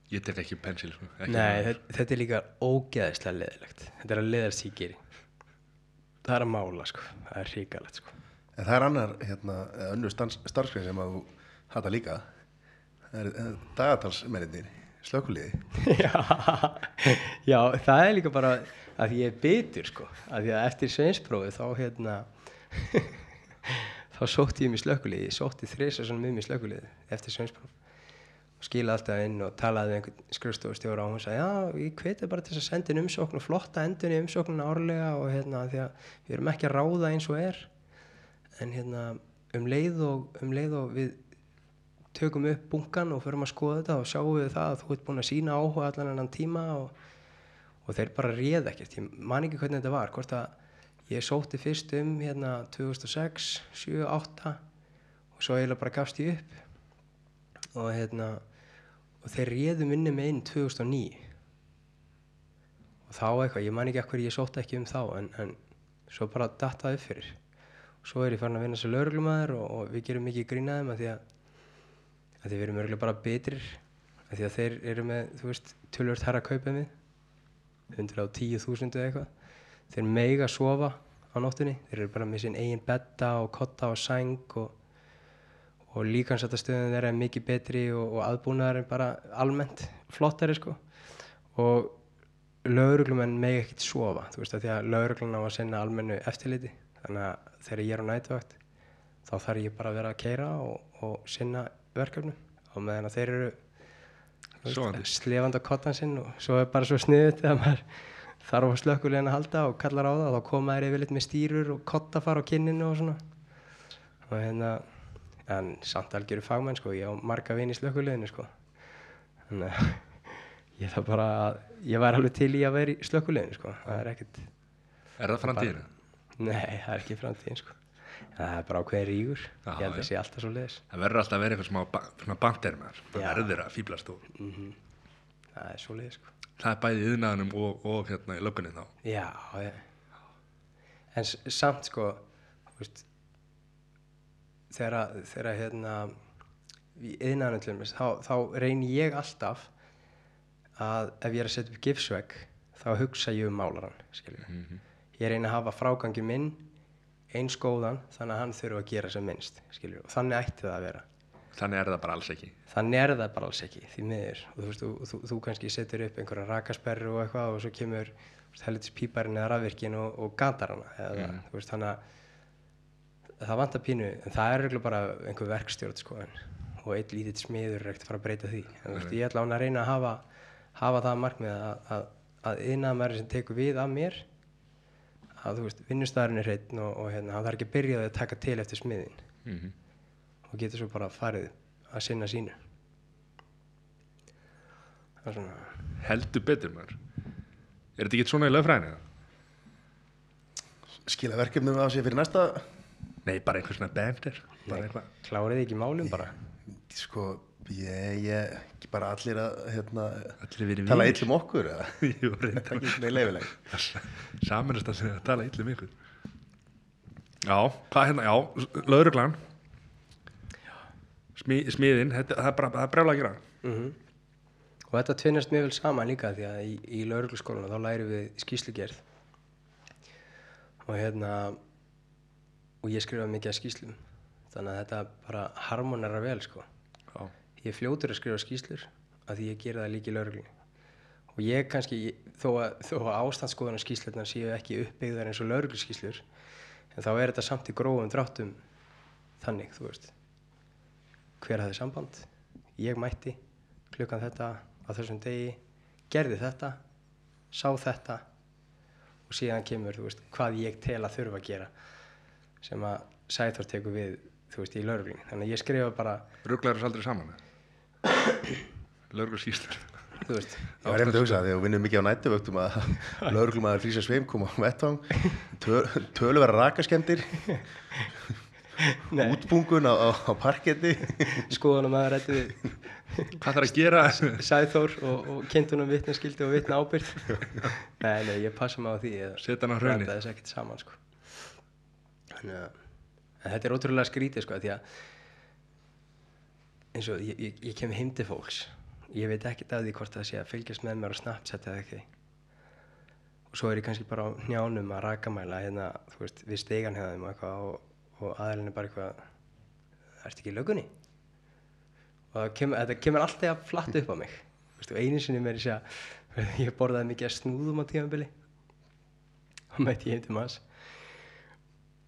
[SPEAKER 1] Ég tek ekki pensil, sko. Ekki
[SPEAKER 3] Nei, þetta, þetta er líka ógeðislega leðilegt þetta er að leðast í geri það er að mála sko. Það er ríkalegt sko.
[SPEAKER 2] En það er annar, hérna, önnur starfsgrein sem að þú hata líka. Það er eh, dagatalsmennir, slökuliði.
[SPEAKER 3] já, já, það er líka bara að ég er bitur sko. Að því að eftir sveinsprófi þá hérna þá sótti ég mér slökuliði, ég sótti þrisa svona með mér slökuliði eftir sveinspróf og skilaði alltaf inn og talaði við einhvern skrifstofustjóra og hún sagði já, ég hveti bara til þess að senda inn umsókn og flotta endun í umsóknun árlega og hérna því að við erum ekki að ráða eins og er. En hérna um leið og, um leið og við tökum upp bunkan og förum að skoða þetta og sjáum við það að þú ert búin að sína áhuga allan enn tíma og, og þeir bara réð ekkert, ég man ekki hvernig þetta var hvort að ég sótti fyrst um hérna 2006, 7, 8 og svo eiginlega bara gafst ég upp og hérna og þeir réðu minni með inn 2009 og þá eitthvað, ég man ekki ekkur ég sótti ekki um þá en, en svo bara dattaði upp fyrir. Svo er ég farin að vinna sem lauruglumæður og, og við gerum mikið grínaðum að því að að því við erum örgulega bara betrir að því að þeir eru með, þú veist, tölvört herra kaupið mið 110.000 eða eitthvað. Þeir meiga sofa á nóttunni þeir eru bara með sín eigin betta og kotta og sæng og, og líkansættastöðun er mikið betri og, og aðbúnaðar er bara almennt flottari sko. Og lauruglumenn megi ekkert sofa þú veist að því að lauruglan á að sinna almennu eftirliti. Þannig að þegar ég er á nætuvakt þá þarf ég bara að vera að keira og, og sinna verkefnum. Og meðan þeir eru
[SPEAKER 1] Sofandi.
[SPEAKER 3] slefandi á kottan sinn og svo er bara svo sniðut þegar maður þarf að halda og kallar á það og þá koma þær yfirleitt með stýrur og kottafar á kinninu og svona. Og hérna en samt algjöru fagmenn sko ég á marga vini í slökkuleginu sko þannig að ég þarf bara að ég væri alveg til í að vera í slökkuleginu sko það er ekkert
[SPEAKER 1] Er það framtíðina?
[SPEAKER 3] nei það er ekki framtíðin sko það er bara ákveðin rígur
[SPEAKER 1] Já,
[SPEAKER 3] ég held að sé alltaf svo leiðis
[SPEAKER 1] Það verður alltaf að vera eitthvað smá svona bandir með. Það
[SPEAKER 3] Já.
[SPEAKER 1] verður að fýblast og
[SPEAKER 3] það er svo leiðis sko
[SPEAKER 1] það er bæði yðnaðanum og, og hérna í löggunni þá.
[SPEAKER 3] Já, já. En samt sko, veist, þegar, hérna, í dæmis, þá, þá reynir ég alltaf að ef ég er að setja upp gifsvegg, þá hugsa ég um málaran, skiljum. Ég reyni að hafa frágangi minn eins góðan, þannig að hann þurfa að gera sem minnst, skiljum. Og þannig ætti það að vera.
[SPEAKER 1] Þannig er það bara alls ekki.
[SPEAKER 3] Þannig er það bara alls ekki, því miður. Og þú veist, þú, þú, þú kannski setur upp einhverja rakasperru og eitthvað og svo kemur helvitis píparinn eða rafvirkin og, og gatar hana. Eða, þú veist, þannig að það vantar pínu, en það er eiginlega bara einhver verkstjórn, sko, en, og eitt lítið smiður er ekkert að fara að breyta því. En þú veist, ég ætla að reyna að hafa, hafa það markmið að, að, að innanmæri sem tekur við af mér, að þú veist, vinnustæðurinn er hreitn og, og hérna, hann þarf ekki að byrja að taka til eftir smiðin
[SPEAKER 1] Mm
[SPEAKER 3] og getur svo bara farið að sinna sínu það er svona
[SPEAKER 1] Heldur betur maður. Er þetta ekki svona í lögfræðinu?
[SPEAKER 2] Skila verkefnum af sér fyrir næsta
[SPEAKER 1] Nei, bara einhver svona eitthvað.
[SPEAKER 3] klárið ekki málum bara
[SPEAKER 2] sko, ég, ég, ekki bara allir að, hérna, tala
[SPEAKER 1] mínir.
[SPEAKER 2] illum okkur, eða?
[SPEAKER 1] Jú,
[SPEAKER 2] leifileg.
[SPEAKER 1] Saminast að segja að tala illum ykkur. Já, hvað hérna, já, lauruglan. Smí, smiðin, þetta, það er bara, það er brjála að gera.
[SPEAKER 3] Mhm. Og þetta tvinnast mjög vel saman líka því að í, í laurugluskólanu þá lærum við skýslugerð og hérna og ég skrifa mikið að skýslum þannig að þetta bara harmonera vel sko.
[SPEAKER 1] Já,
[SPEAKER 3] Ég fljótur að skrifa skýslur af því ég gera það líka í lauruglunni og ég kannski, þó að, þó að ástandsskoðunar skýslurnar séu ekki uppbyggðar eins og laurugluskýslur en þá er þetta samt í grófum dráttum þannig, þú veist. Hver hafði samband? Ég mætti klukkan þetta á þessum degi gerði þetta, sá þetta og síðan kemur þú veist, hvað ég tel að þurfa að gera sem að Sæþór tekur við þú veist, í lauruglunni þannig að ég skrifa bara,
[SPEAKER 1] rugglar þess aldrei saman. Lauruglar skýstur.
[SPEAKER 3] þú veist
[SPEAKER 2] Ég var einmitt að hugsa, þegar við vinnum mikið á nættuvöktum að lauruglum að Frísa Sveim kom á vettvang, töl, tölu vera rakaskemdir, útbungun á, á, á parketti.
[SPEAKER 3] skoðunum að rættu við
[SPEAKER 1] Hvað þarf að gera?
[SPEAKER 3] Sæþór og, og kynntunum vitnaskildi og vitna ábyrgð nei, nei, ég passa mig á því að
[SPEAKER 1] Setja hann á hraunið.
[SPEAKER 3] blanda þess ekkert saman sko. Þannig að en þetta er ótrúlega skrítið sko, því að eins og ég, ég, ég kem heim til fólks ég veit ekkert af því hvort það sé að fylgjast með mér á Snapchat eða ekki. Og svo er ég kannski bara á njánum að rakamæla hérna, þú veist, við stegan hérna og eitthvað og, og aðeins er bara eitthvað ertu ekki í lögunni? og það kemur, þetta kemur alltaf flatt upp á mig. Og einu sinni með þess að ég borðaði mikið að snúðum á tímabili. Og mætti ég heim til maður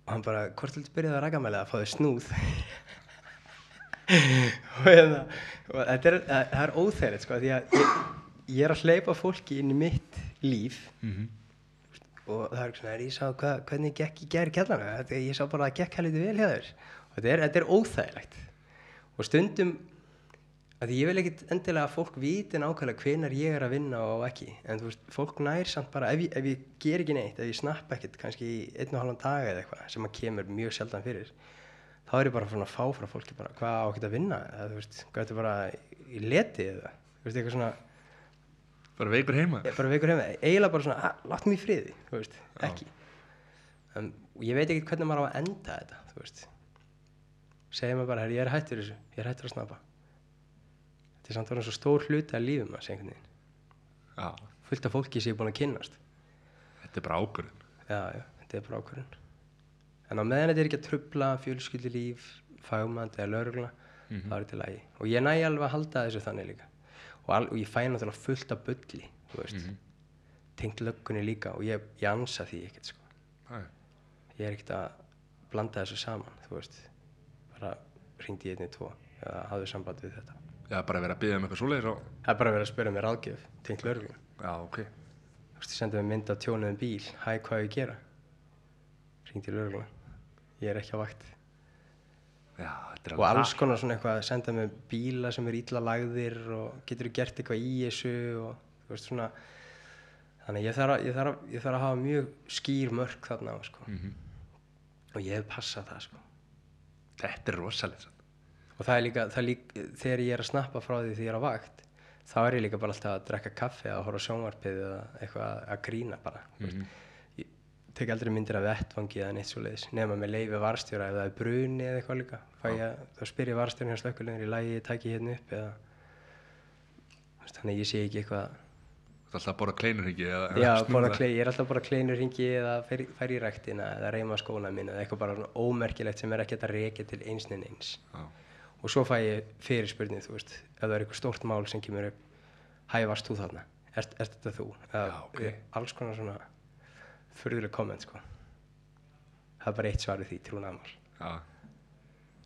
[SPEAKER 3] og hann bara, hvort viltu byrjaði að rakamæla að fá þér snúð? Og, hérna, þetta er, það það er óþægilegt sko, því að ég, ég er að hleypa fólki inn í mitt líf. Og það er svona, ég sá hva, hvernig gekk gæri kjallana þetta, ég sá bara að gekk hægt vel hjá þér. Og þetta er, þetta er óþægilegt. Og stundum að ég vil ekkit endilega að fólk viti nákvæmlega hvenar ég er að vinna og ekki. En þú veist, fólk nær samt bara ef ég, ef ég ger ekki neitt, ef ég snappa ekkit kannski í einn og halvan dag eða eitthvað sem að kemur mjög sjaldan fyrir þá er ég bara að fá frá fólki bara hvað á ekki að vinna? Eða þú veist, hvað þetta bara í leti eða þú veist, eitthvað svona
[SPEAKER 1] Bara veikur heima.
[SPEAKER 3] bara veikur heima, eiginlega bara svona "Ah, látt mig í friði, þú veist, ekki. En ég veit ekki hvernig maður á að enda þetta, segja mér bara, ég er hættur þessu. Ég er hættur að snappa þetta er samt orðin svo stór hluti að lífum að segja einhvern veginn. Fullt af fólki sem ég er búin að kynnast.
[SPEAKER 1] Þetta er bara ákvörðin.
[SPEAKER 3] já, já, þetta er bara ákvörðun. En á meðan þetta er ekki að trubla fjölskyldulíf, fagmand eða laurugla þá er þetta lagi. Og ég næ alveg að halda þessu þannig líka. Og, al, og ég fæ náttúrulega fullt af bulli þú veist, tengt löggunni líka og ég, ég ansa því ekkert sko. Ég er ekkert að blanda þessu saman þú veist, bara ringdi ég einni tvo eða hafðu samband við þetta
[SPEAKER 1] Já, bara verið að byggja um eitthvað svoleiðis og...
[SPEAKER 3] það er bara verið að spyrja mér ráðgjöf tengt lauruglu
[SPEAKER 1] Já, ok.
[SPEAKER 3] þú veist, ég sendi mér mynd af tjónuðum bíl hæ, hvað ég gera ringdi lauruglu ég er ekki á vakt
[SPEAKER 1] Já, þetta er
[SPEAKER 3] og alls konar svona eitthvað að senda með bíla sem er illa lagðir og getur gert eitthvað í þessu og þú veist svona þannig ég þarf að, ég þarf að, ég þarf að hafa mjög skýr mörk þarna á sko.
[SPEAKER 1] Mhm.
[SPEAKER 3] og ég hef passað það sko.
[SPEAKER 1] Þetta er rosalegt.
[SPEAKER 3] Og það er líka, það líka þegar ég er að snappa frá því því ég er á vakt þá er ég líka bara alltaf að drekka kaffi eða að horfa sjónvarpið eða eitthvað að, að grína bara mm ég tek aldrei myndir af vettvangi eða neitt svo leiðis nema með leifi varstjóra ef það er bruni eða eitthvað líka. Ég, þá spyr ég varstjóra hjá slökkulegur í lagi, tæki hérna upp eða Þú þannig að ég sé ekki eitthvað
[SPEAKER 1] Þetta er alltaf að borða kleinurhingi
[SPEAKER 3] já, klei, ég er alltaf bara kleinur ringi eða fer, fer í ræktina eða reyma skóna mín eða eitthvað bara ómerkilegt sem er ekki að reyka til einsnin eins
[SPEAKER 1] Já,
[SPEAKER 3] og svo fæ ég fyrirspurnið, þú veist ef það er eitthvað stórt mál sem kemur upp hæ, varst þú þarna, ert, ert þetta þú
[SPEAKER 1] Já, ok.
[SPEAKER 3] alls konar svona furðuleg komment, sko það er bara eitt svar við því, trúnaðamál
[SPEAKER 1] já.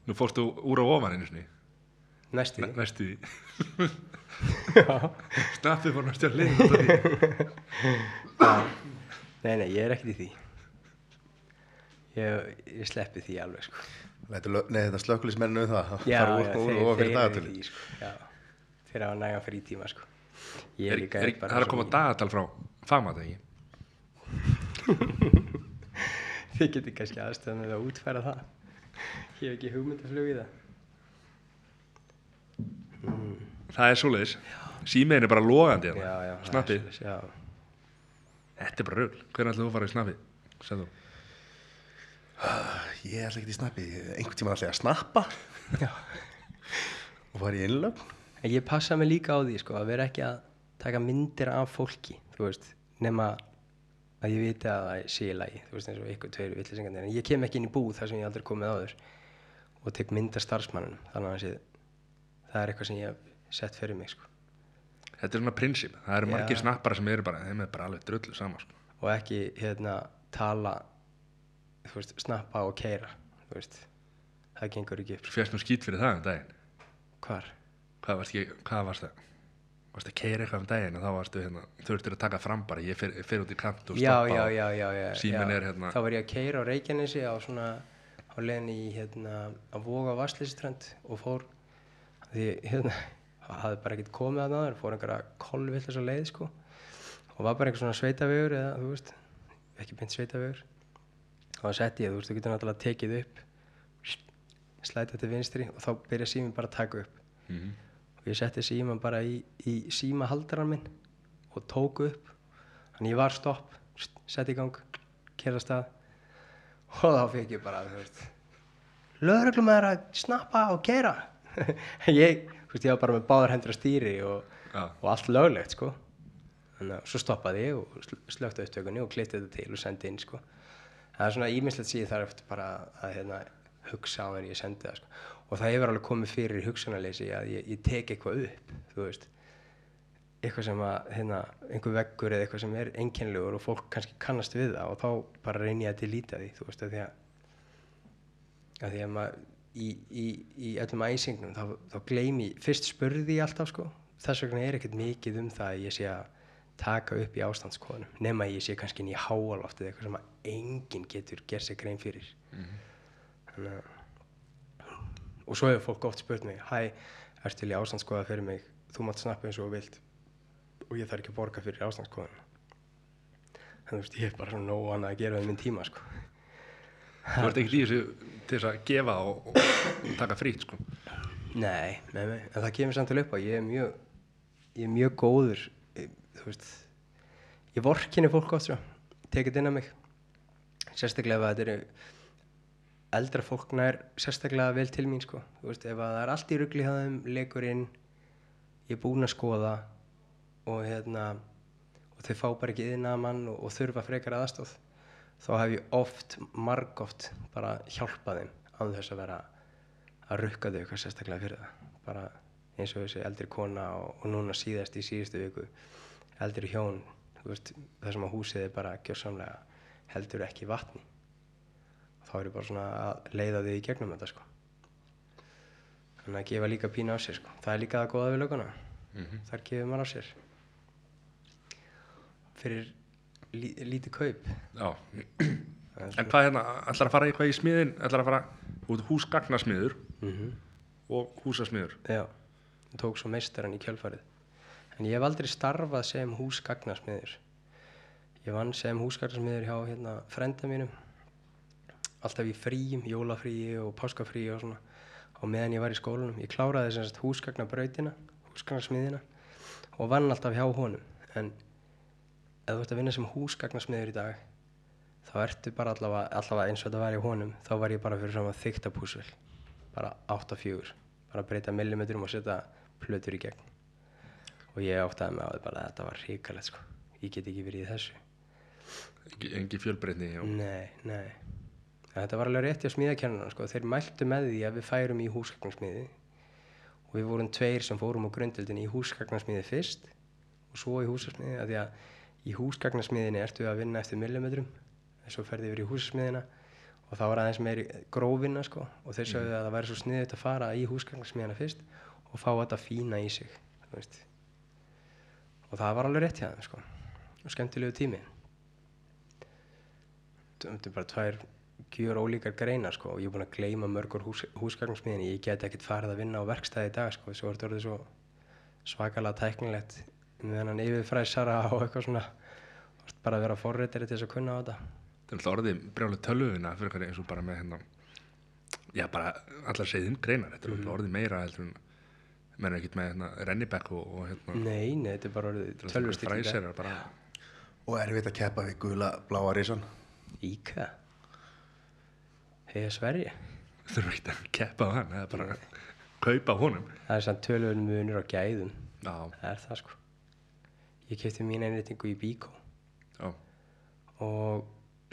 [SPEAKER 1] Nú fórstu úr á ofan einu sinni.
[SPEAKER 3] næstu
[SPEAKER 1] Næ-
[SPEAKER 3] því
[SPEAKER 1] Næstu því.
[SPEAKER 3] Já.
[SPEAKER 1] Snappið fór næstu að af því.
[SPEAKER 3] nei, nei, ég er ekkert í því ég, ég sleppi því alveg, sko
[SPEAKER 2] Nei, þetta slökkulismenninu það.
[SPEAKER 3] já,
[SPEAKER 2] úr,
[SPEAKER 3] já, þeir,
[SPEAKER 2] fyrir
[SPEAKER 3] eru því, sko já, þeir hafa nægan fyrir í tíma, sko
[SPEAKER 1] Er, það að
[SPEAKER 3] svo
[SPEAKER 1] koma dagatal frá fagmat, ekki?
[SPEAKER 3] Þið getur kannski aðstöðan með að útfæra það. Ég hef ekki hugmyndaflug í það.
[SPEAKER 1] það er svoleiðis símiðin er bara logandi snappið, þetta er bara rögl hvernig ætlum þú að fara í snappið Segðu.
[SPEAKER 2] Ég ætla ekki í snappi, einhvern tíma ætla ég að snappa. Og í innlögn.
[SPEAKER 3] En ég passa mig líka á því sko, að vera ekki að taka myndir af fólki veist, nema að ég viti að það sé í lagi þú veist eins og ykkur tveir villisingarnir en ég kem ekki inn í búð þar sem ég aldrei komið áður og tek mynd af starfsmannunum þannig að það er eitthvað sem ég hef sett fyrir mig sko.
[SPEAKER 1] þetta er svona prinsip, það eru margir snappara sem eru bara, þeim er bara alveg drullu sama sko.
[SPEAKER 3] og ekki hérna tala veist, snappa og keira þú veist, það gengur ekki upp
[SPEAKER 1] Svo fjast nú skýt fyrir það um daginn.
[SPEAKER 3] Hvar?
[SPEAKER 1] hvað varst, ekki, hvað varst það varst að keira eitthvað um daginn og þá varstu hérna, þurftir að taka fram bara ég fer, fer út í kant og stoppa
[SPEAKER 3] já, já, já, já, já.
[SPEAKER 1] er hérna-
[SPEAKER 3] þá var ég að keira á Reykjanesi á svona á leiðin í hérna að voga vasslýströnd og fór. Því hérna hafði bara ekkert komið að náður fór einhverja kolvill þess að leið sko. Og var bara einhver svona sveitavegur eða þú veist ekki beint sveitavegur og það setti ég þú veist þú getur náttúrulega tekið upp slæta til vinstri og þá byrja síminn bara að taka upp.
[SPEAKER 1] Mhm.
[SPEAKER 3] og ég setti síman bara í, í símahaldaran minn og tók upp. Þannig ég var stopp setti í gang, kera stað. Og þá fekk ég bara þú veist lögreglum er að snappa og kera ég, þú veist, ég var bara með báðar hendur að stýri og,
[SPEAKER 1] Já.
[SPEAKER 3] og allt löglegt sko. Þannig að svo stoppaði ég og sl- slökkti upptökunni og klitti þetta til og sendi inn sko það er svona ímislegt síðan þar eftir bara að hérna, hugsa á þegar ég sendi það sko. og það hefur alveg komið fyrir hugsanaleysi að ég, ég tek eitthvað upp þú veist eitthvað sem að hérna, einhver veggur eða eitthvað sem er einkennlegur og fólk kannski kannast við það og þá bara reyni ég að delita því þú veist að því að, að því að maður í, í, í öllum æsingnum þá, þá gleymi, fyrst spurði ég alltaf sko, þess vegna er ekkert mikið um það að ég sé að taka upp í ástandskoðunum nema ég sé kannski í háaloftið eitthvað sem að enginn getur gerð sér grein fyrir. Þannig að og svo hefur fólk oft spurt mig hæ, ertu til í ástandskoða fyrir mig? Þú mátt snappa eins og vilt. Og ég þarf ekki að borga fyrir ástandskoðun þannig þú veist, ég er bara svona nóg annað að gera við minn tíma sko.
[SPEAKER 1] þú ert ekkert í þessu til þess að gefa og, og taka frýtt sko.
[SPEAKER 3] Nei, nei, nei, en það kemur samt til upp á ég er mjög, ég er mjög góður þú veist ég vorkinni fólk oft svo tekið inn á mig. Sérstaklega ef að þetta eru eldra fólk nær sérstaklega vel til mín sko, þú veist, ef að það er allt í rugli hjá þeim, leikur inn ég er búinn að skoða og hérna og þau fá bara ekki yðna mann og, og þurfa frekar aðstóð þá hef ég oft, margóft bara hjálpað þeim án þess að vera að rukka þau eitthvað sérstaklega fyrir það. Bara eins og þessi eldri kona og, og núna síðast í síðustu viku eldri hjón þar sem að húsið er bara gjörsamlega heldur ekki vatni. Og þá er ég bara svona að leiða þau í gegnum þetta sko. Þannig að gefa líka pína á sér sko. Það er líka það góða við löguna. Þar gefur maður á sér. Fyrir lí, lítið kaup.
[SPEAKER 1] Já.
[SPEAKER 3] Það
[SPEAKER 1] en hvað hérna, ætlar að fara eitthvað í smiðin ætlar að fara út húsgagnasmiður
[SPEAKER 3] Mhm.
[SPEAKER 1] og húsasmiður?
[SPEAKER 3] Já, ég tók svo meistaran í kjölfarið. En ég hef aldrei starfað sem húsgagnasmiður. Ég vann sem húsgagnasmiður hjá hérna, frenda mínum. Alltaf í fríum, jólafríi og páskafríi og svona. Og meðan ég var í skólanum. Ég kláraði sem sagt húsgagnabrautina, húsgagnasmiðina og vann alltaf hjá honum. En ef þú ert að vinna sem húsgagnasmiður í dag, þá ertu bara allavega, allavega eins og þetta var í honum, þá var ég bara fyrir saman þykta bara 8-4 bara breyta millimetrum og setja plötur í gegn og ég áttaði mig á því bara að þetta var ríkalegt sko. Ég get ekki verið í þessu.
[SPEAKER 1] Engi, engi fjölbreytni og...
[SPEAKER 3] nei, nei. En þetta var alveg rétt hjá smíðakennarna sko. Þeir mæltu með því að við færum í húsgagnarsmiði og við vorum tveir sem fórum á grundöldin í húsgagnarsmiði fyrst og svo í húsasmiði að því að í húsgagnarsmiðinni ertu að vinna eftir millimetrum en svo ferði yfir í húsasmiðina og þá var aðeins meiri grófinna sko. Og þeir sögðu að það væri svo sniðut að fara í húsgagnarsmiðina fyrst og fá þetta fína í sig þú veist. Og það var alveg rétt hjá þeim sko. Og skemmtilegu tími. Þetta er bara tvær gjör ólíkar greinar sko. Og ég er búin að gleyma mörgur hús, húsgagnarsmiðinni ég get ekkert farið að vinna á verkstæði í dag sko. Svo er þetta orðið svo svakalega tæknilegt með hennan yfirfræsara og eitthvað svona. Bara að vera forritari til þess að kunna á þetta.
[SPEAKER 1] Það er alltaf orðið brjálega tölvuna fyrir hvernig eins og bara með hérna já bara allar segðin greinar. Þetta er
[SPEAKER 3] Mhm.
[SPEAKER 1] mm. orðið meira heldur en menn er ekkert með hérna, rennibekk og, og hérna
[SPEAKER 3] Nei, nei, þetta er bara
[SPEAKER 1] er bara
[SPEAKER 2] Og erfitt að keppa við gula bláa risan.
[SPEAKER 3] Íka. Heiða Sverri.
[SPEAKER 1] Þurfa ekki að keppa á hann er bara kaupa honum.
[SPEAKER 3] Það er samt tölvun munur á gæðum.
[SPEAKER 1] Já,
[SPEAKER 3] Það er það sko. Ég kefti mín einréttingu í Bíkó
[SPEAKER 1] já,
[SPEAKER 3] og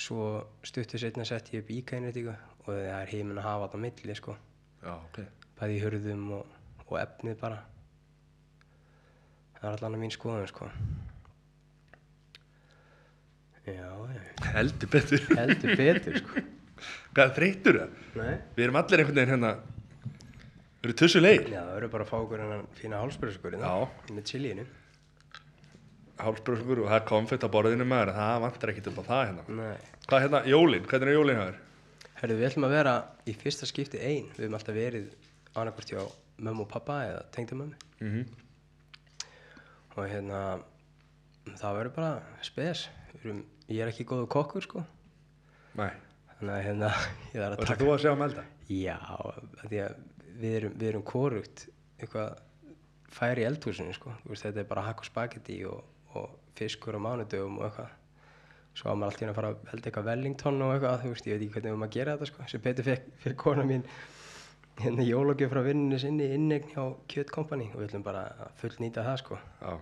[SPEAKER 3] svo stuttu setna sett ég upp Íka einréttingu og það er heiminn að hafa þetta á milli sko.
[SPEAKER 1] Já, ok.
[SPEAKER 3] Bæði í hurðum og, og efnið bara. Það er allan að mín skoðun sko. Já, já,
[SPEAKER 1] heldur betur.
[SPEAKER 3] Heldur betur sko.
[SPEAKER 1] Hvað þreytur það?
[SPEAKER 3] nei.
[SPEAKER 1] Við erum allir einhvern veginn hérna við erum tussu leið
[SPEAKER 3] já, það eru bara að fá okkur hennan fína hálsbröðskur
[SPEAKER 1] Já.
[SPEAKER 3] með chiliinu.
[SPEAKER 1] Hálsbröskur og það er konfett á borðinu maður. Það vantar ekkert upp á það hérna.
[SPEAKER 3] Nei.
[SPEAKER 1] Hvað hérna, jólin, hvernig er jólin það er?
[SPEAKER 3] Herðu, við ætlum að vera í fyrsta skipti ein. Við höfum alltaf verið annarkvort hjá mömmu og pappa eða tengdamömmu
[SPEAKER 1] Mm -hmm.
[SPEAKER 3] og hérna það verður bara spes erum, ég er ekki góðu kokkur sko
[SPEAKER 1] nei,
[SPEAKER 3] þannig að hérna ég þarf
[SPEAKER 1] og
[SPEAKER 3] að taka
[SPEAKER 1] þú að sjá um elda
[SPEAKER 3] Já, því að við erum, við erum korugt eitthvað færi eldhúsinu sko. Veist, þetta er bara hakk og spagetti og, og fiskur á mánudögum og eitthvað svo á maður alltaf að fara að elda eitthvað Wellington og eitthvað, þú veist, ég veit ekki hvernig við erum að gera þetta sko. sem betur fekk, fekk kona mín hérna jólagjöf frá vinninu sinni innegn hjá Kjöt Company og við ætlum bara að fullnýta það sko.
[SPEAKER 1] já,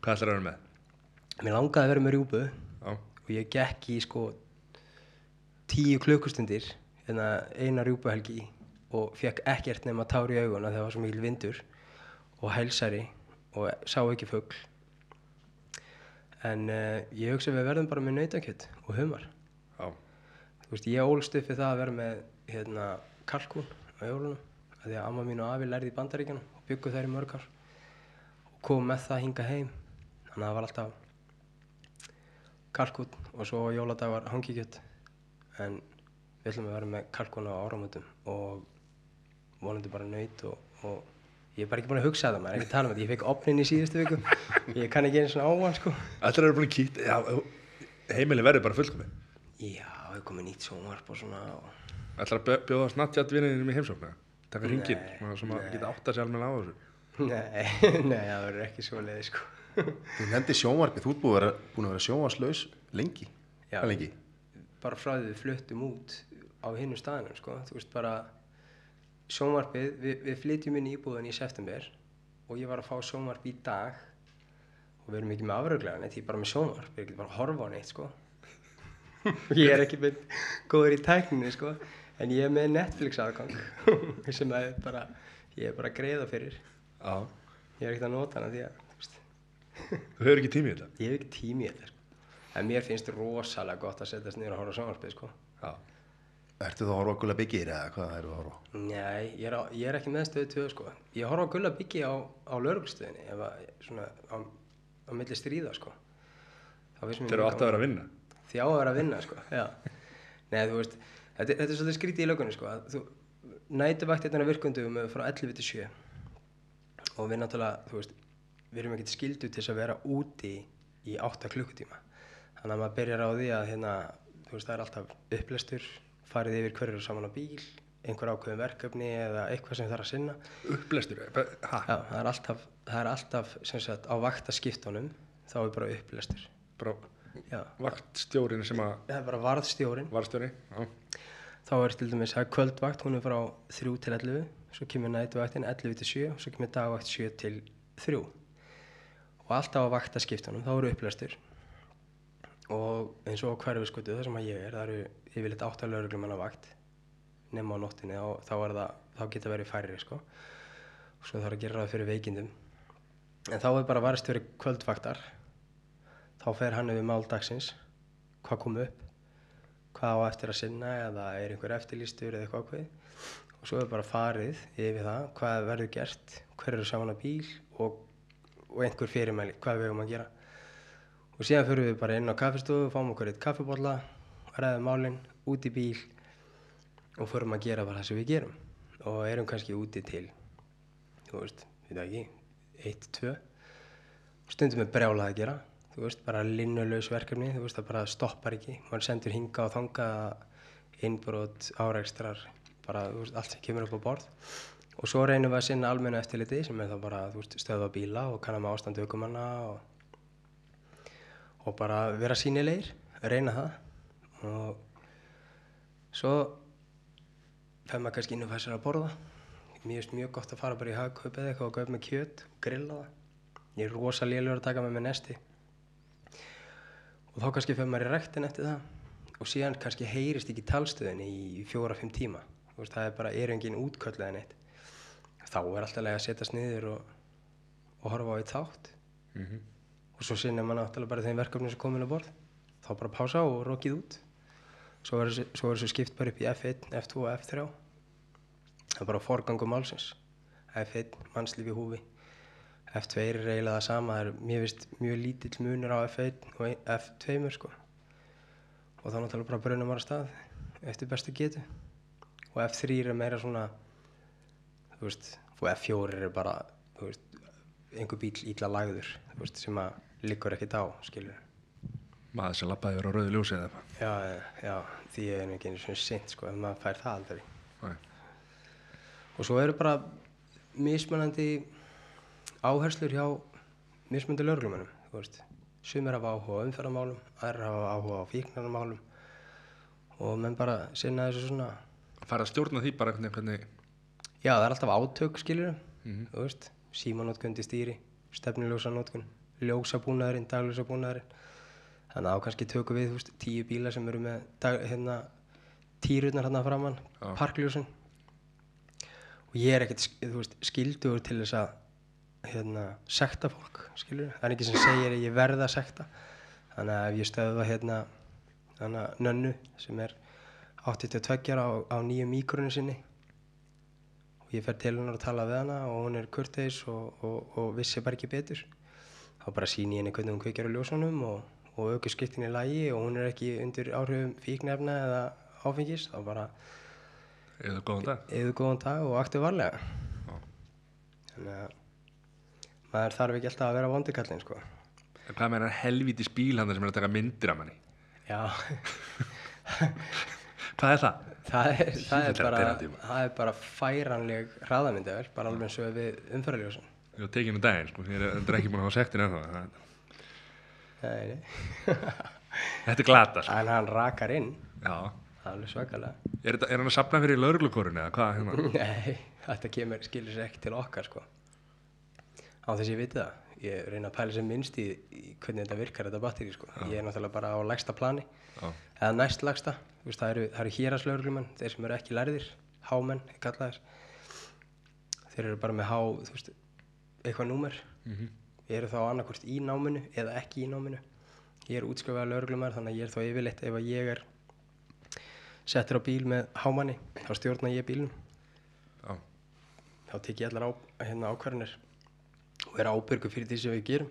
[SPEAKER 1] hvað ætlar að vera með?
[SPEAKER 3] Mér langaði að vera með rjúpu
[SPEAKER 1] já,
[SPEAKER 3] og ég gekk í sko tíu klukkustundir hérna eina rjúpuhelgi og fekk ekkert nema tár í auguna þegar það var svo mikil vindur og hælsari og sá ekki fugl. En uh, ég hugsa að við verðum bara með nautakjöt og humar.
[SPEAKER 1] Já,
[SPEAKER 3] þú veist ég ólst upp við það að vera með hérna kalkún á jólunum því að amma mín og afi lærði í bandaríkjunum og byggu þær í mörg ár og kom með það hinga heim. Þannig að það var alltaf kalkún og svo jóladag var hangikjöt en við ætlum að vera með kalkún á áramöndum og vonandi bara naut og, og ég er bara ekki búin að hugsa það maður er ekki að tala um þetta, ég fekk opnin í síðustu viku. Ég kann ekki einu svona á hann sko.
[SPEAKER 1] Að vera búin að kýta já, heimili verður bara fullkomi
[SPEAKER 3] já, við komum nýtt sjónvarp og svona og
[SPEAKER 1] ætlar að bjó- bjóða snattjátt vinninum í heimsókna taka
[SPEAKER 3] Nei,
[SPEAKER 1] hringin, sem að geta átt að sér alveg á þessu
[SPEAKER 3] Nei, nei, það verður ekki svo leiði sko.
[SPEAKER 2] Þú nefndi sjónvarpið, þú ert búin að vera, að sjónvarslaus lengi.
[SPEAKER 3] Já.
[SPEAKER 2] Hvað lengi?
[SPEAKER 3] Bara frá því við fluttum út á hinnu staðinum, sko. Þú veist bara, sjónvarpið, við, við flytjum inn í íbúðan í september og ég var að fá sjónvarp í dag og við erum ekki með afröglega neitt, ég er bara með sjónvarp, ég er ekki bara að horfa á neitt, sko. ég er ekki með góður í tækninni, sko, en ég er með Netflix aðgang sem að bara, ég er bara að greiða fyrir.
[SPEAKER 1] já,
[SPEAKER 3] Ég er ekkert að nota hana því að, þú
[SPEAKER 1] hefur ekki tími í þetta
[SPEAKER 3] Ég hef ekki tími í þetta sko. En mér finnst rosalega gott að setjast niður og horfa á sjónvarpið sko.
[SPEAKER 2] Ertu þú að horfa á gula byggir eða hvað er þú að horfa?
[SPEAKER 3] Nei, ég er, á, ég er ekki með stöðu tvö sko. Ég horfa á gulla byggi á, á lauruglustöðinni ef að svona á, á milli stríða sko.
[SPEAKER 1] Þeir eru átt að vera að vinna
[SPEAKER 3] Því á að vera að vinna sko. Nei, þú veist, þetta, þetta er svolítið skrítið í lögunni sko. Þú, nætuvaktirnar virkundum frá 11 til 7 og við náttúrulega, þú veist, við erum ekkert skildu til þess að vera úti í 8 klukkutíma. Þannig að maður byrjar á því að hérna, þú veist, það er alltaf upplestur, farið yfir hverju eru saman á bíl, einhver ákveðin verkefni eða eitthvað sem þarf að sinna.
[SPEAKER 1] upplestur, eh,
[SPEAKER 3] Já, það er alltaf, það er alltaf sagt, á vaktaskiptunum, þá er bara upplestur.
[SPEAKER 1] bara vaktstjórin sem að
[SPEAKER 3] það er bara varðstjórin.
[SPEAKER 1] varstjóri já,
[SPEAKER 3] Þá er til dæmis, það er kvöldvakt, hún er frá 3 til 11, svo kemur nætuvaktin 11 til 7, svo kemur dagvakt 7 til 3. Og alltaf á vaktaskiptunum, þá eru upplestur. Og eins og hverfiskutu, það sem að ég er, það eru yfirleitt 8 lauruglum á vakt, nema á nóttinni, og þá, það, þá geta verið færri, sko. Og svo þarf að gera ráð fyrir veikindum. En þá er bara varstjóri kvöldvaktar, þá fer hann yfir mál dagsins, hvað kom upp, hvað á eftir að sinna eða er einhver eftirlýstur eða eitthvað ákveðið? Og svo er bara farið yfir það hvað verður gert, hver eru saman á bíl og, og einhver fyrirmæli hvað við höfum að gera. Og síðan fyrir við bara inn á kaffistofu, fáum okkur eitt kaffibólla, ræðum málinn út í bíl og förum að gera bara það sem við gerum. Og erum kannski úti til þú veist, við það ekki eitt, tvö. Stundum er brjálað að gera þú veist, bara linnulaus verkefni þú veist, það bara stoppar ekki. Maður sendur hinga og þanga innbrot, áreikstrar bara, þú veist, allt sem kemur upp á borð. Og svo reynum við að sinna almenna eftirliti sem er þá bara þú veist, stöða bíla og kannan með ástandu aukumanna og, og bara vera sínilegir, reyna það. Og svo fer maður kannski inn og fær sér að borða. Mér finnst mjög gott að fara bara í hagkaup eða eitthvað og kaupa með kjöt grilla það. Ég er rosa lélugur að taka með með nesti og þá kannski fer maður í rektin eftir það. Og síðan kannski heyrist ekki talstöðin í fjóra-fimm tíma. Veist, það er bara, er engin útköll eða neitt. Þá er alltaf leið að setjast niður og, og horfa á eitt þátt.
[SPEAKER 1] Mhm.
[SPEAKER 3] og svo sinnir maður náttúrulega bara þeim verkefni sem komin að borð. Þá bara pása og rokið út. Svo er þessu- skipt bara upp í F1, F2 og F3 það er bara forgangum málsins. F1, mannslíf í húfi F2 er eiginlega það sama það er mér vist mjög lítill munur á F1 og ein- F2 sko. Og þá náttúrulega bara brunum maður að stað eftir bestu getu. Og F3 er meira svona þú veist, og F4 er bara þú veist, einhver bíl ítla lagður þú veist, sem að liggur ekkert á skilur
[SPEAKER 1] maður sem lappaði yfir á rauðu ljósi eða eitthvað.
[SPEAKER 3] Já, já, því er ekki einu svona sint sko, en maður fær það aldrei.
[SPEAKER 1] Nei.
[SPEAKER 3] og svo eru bara mismunandi áherslur hjá mismunandi lögreglumennum þú veist, sumir hafa áhuga á umferðarmálum aðrir hafa áhuga á fíknarmálum og menn bara sinna þessu svona.
[SPEAKER 1] Fara að stjórna því bara hvernig,
[SPEAKER 3] já, það er alltaf átök skilur
[SPEAKER 1] Mhm.
[SPEAKER 3] þú veist, símanótkun til stýri stefniljósa nótkun, ljósabúnaðurinn dagljósabúnaðurinn. Þannig að á kannski tökum við, veist, tíu bíla sem eru með dag, hérna, týrurnar hérna framann,
[SPEAKER 1] Já.
[SPEAKER 3] parkljósin. Og ég er ekkert sk- þú veist, skildugur til þess að hérna, sekta fólk skilur, það er ekki sem segir að ég verða að sekta. Þannig að ef ég stöðva hérna, nönnu sem er 82 ára á, á nýju míkronu sinni og ég fer til hennar að tala við hana og hún er kurteis og, og, og vissi bara ekki betur þá bara síni ég henni hvernig hún kveikjar á ljósunum og, og auki skiptin í lagi og hún er ekki undir áhrifum fíknefna eða áfengis þá bara
[SPEAKER 1] eða góðan dag.
[SPEAKER 3] eða góðan dag og aktu varlega. Þannig að maður þarf ekki alltaf að vera vondikallin sko
[SPEAKER 1] hvað með hennar helvítis bíl hann sem er að taka myndir af manni
[SPEAKER 3] já,
[SPEAKER 1] hvað er það?
[SPEAKER 3] það er, það er bara það er bara færanleg hraðamyndavel bara alveg eins og við umfæraljósun
[SPEAKER 1] ég var tekinn um daginn sko. ég er, er ekki búin að hafa sektin ennþá það-
[SPEAKER 3] Nei, nei.
[SPEAKER 1] þetta er glata sko.
[SPEAKER 3] en hann rakar inn
[SPEAKER 1] já
[SPEAKER 3] alveg svakalega
[SPEAKER 1] er, er hann að sapna fyrir lauruglukorun eða hvað hérna?
[SPEAKER 3] Nei, þetta kemur, skilur sér ekki til okkar sko. Á þess að ég viti það. Ég reyna að pæla sem minnst í, í hvernig þetta virkar, þetta batteri sko. Ég er náttúrulega bara á lægsta plani,
[SPEAKER 1] já,
[SPEAKER 3] eða næst lægsta. Veist, það eru, eru héraslögreglumenn, þeir sem eru ekki lærðir, hámenn, kallaðir. Þeir eru bara með há, þú veist, eitthvað númer.
[SPEAKER 1] Mhm.
[SPEAKER 3] Ég eru þá annarkvort í náminu eða ekki í náminu. Ég er útskrifaða lögreglumær, þannig að ég er þá yfirleitt ef að ég er settur á bíl með hámanni, þá stjórna ég bílnum
[SPEAKER 1] já,
[SPEAKER 3] þá tek ég allar á, hérna ákvarðanir og er ábyrgu fyrir því sem við gerum.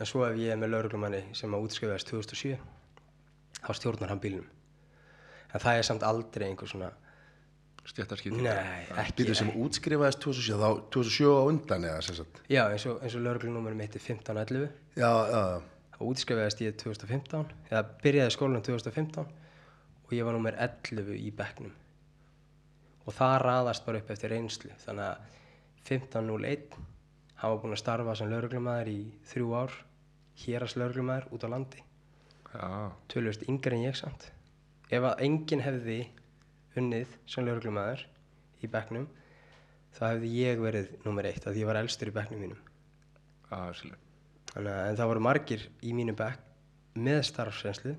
[SPEAKER 3] En svo ef ég er með lauruglumanni sem að útskrifaðist 2007 þá stjórnar hann bílnum. En það er samt aldrei einhver svona
[SPEAKER 1] stjættarskýting
[SPEAKER 3] nei, ekki,
[SPEAKER 2] Býtu sem útskrifaðist 2007, þá 2007 á undan eða sagt.
[SPEAKER 3] já, eins og, og lauruglunúmerum mitt er 1511
[SPEAKER 2] Já, já, já.
[SPEAKER 3] þá útskrifaðist ég 2015 eða byrjaði skólanum 2015 og ég var nummer 11 í bekknum. Og það raðast bara upp eftir reynslu þannig að 1501 hann var búinn að starfa sem lauruglumæður í þrjú ár hérast lauruglumæður út á landi
[SPEAKER 1] já,
[SPEAKER 3] tölvist yngri en ég samt ef að enginn hefði unnið sem lauruglumæður í bekknum þá hefði ég verið nummer 1 að ég var elstur í bekknum mínum
[SPEAKER 1] sérlega
[SPEAKER 3] Þannig en það voru margir í mínu bekk með starfsreynslu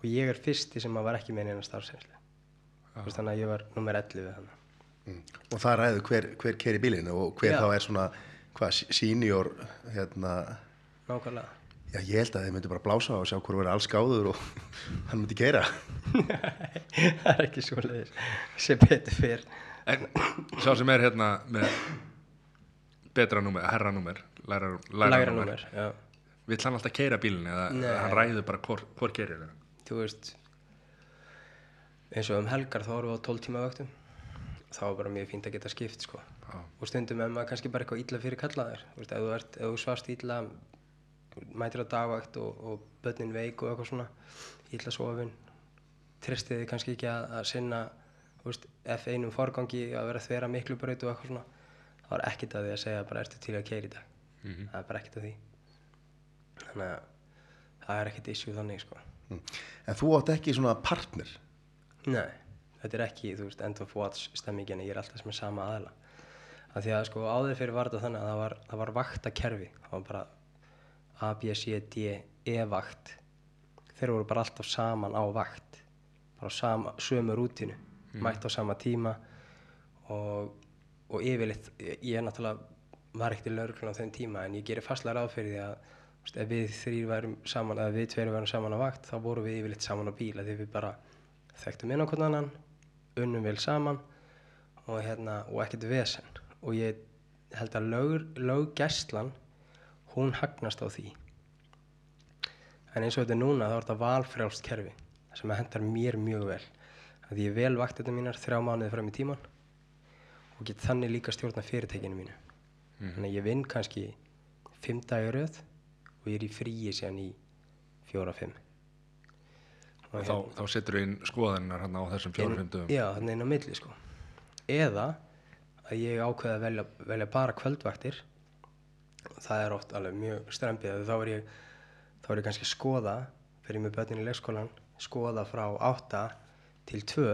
[SPEAKER 3] og ég er fyrsti sem að var ekki með neina starfsreynslu. Þú veist, Þannig að ég var nummer 11 þannig.
[SPEAKER 2] Mm. Og það ræður hver, hver keri bílinn og hver
[SPEAKER 3] Já.
[SPEAKER 2] þá er svona, hvað, senior, hérna,
[SPEAKER 3] Nákvæmlega.
[SPEAKER 2] já, ég held að þeir myndi bara blása á og sjá hvort verið alls gáður og hann myndi keira.
[SPEAKER 3] það er ekki svo leiðis. Sem betur fyrr.
[SPEAKER 1] en sá sem er hérna með betra númer, herra númer læra, læra,
[SPEAKER 3] Lægra
[SPEAKER 1] númer
[SPEAKER 3] nummer, já.
[SPEAKER 1] vill hann alltaf keira bílinn eða
[SPEAKER 3] Nei.
[SPEAKER 1] hann ræður bara hvor, hvor keirir það
[SPEAKER 3] Þú veist, eins og um helgar þá vorum við á 12 tíma vöktum. Það var bara mjög fínt að geta skipt, sko. og stundum er maður kannski bara eitthvað illa fyrir veist, ef þú, ert, ef þú svast illa mætir á dagvægt og, og börnin veik og eitthvað svona illa sofin tristið þið kannski ekki að, að sinna þú veist, F1 um forgangi að vera þvera miklu braut og eitthvað svona það var ekkert að því að segja bara ertu til að keira í dag? Það er bara ekkert að því. Þannig að það er ekkert issue þannig sko.
[SPEAKER 2] Mm. En þú átt ekki svona partner?
[SPEAKER 3] Nei, þetta er ekki, þú veist, end of watch stemmingin, ég er alltaf með sama aðla. Af því að sko áður fyrir var þetta þannig að það var, það var vaktakerfi, það var bara A, B, C, D, E vakt. Þeir voru bara alltaf saman á vakt, bara á sama, sömu rútinu, mætt á sama tíma og, og yfirleitt, ég, er náttúrulega var ekkert í lauruglun á þeim tíma en ég gerir fastlega ráð fyrir því að ef við þrýr værum saman, eða við tveir værum saman á vakt, þá vorum við yfirleitt saman á bíl, af því við bara þekktum inn á hvern annan, unnum vel saman og, hérna, og ekkert vesen. Og ég held að lög, löggæslan hún hagnast á því. En eins og þetta núna þá er þetta valfrjálst kerfi sem hendar mér mjög vel. Að ég vel vakt þetta mínar þrjá mánuði fram í tíman og get þannig líka stjórna fyrirtækinu mínu. Þannig að ég vinn kannski fimm dagar röð og ég er í fríi síðan í fjóra-fimm
[SPEAKER 1] og þá, þá setur þú inn skoðaninnar hann á þessum dögum
[SPEAKER 3] Já, þannig inn á milli sko. Eða að ég ákveða að velja, velja bara kvöldvaktir. Það er oft alveg mjög strempið. Þá er ég, þá er ég kannski að skoða, fyrir með börnin í leikskólan, skoða frá 8 til 2,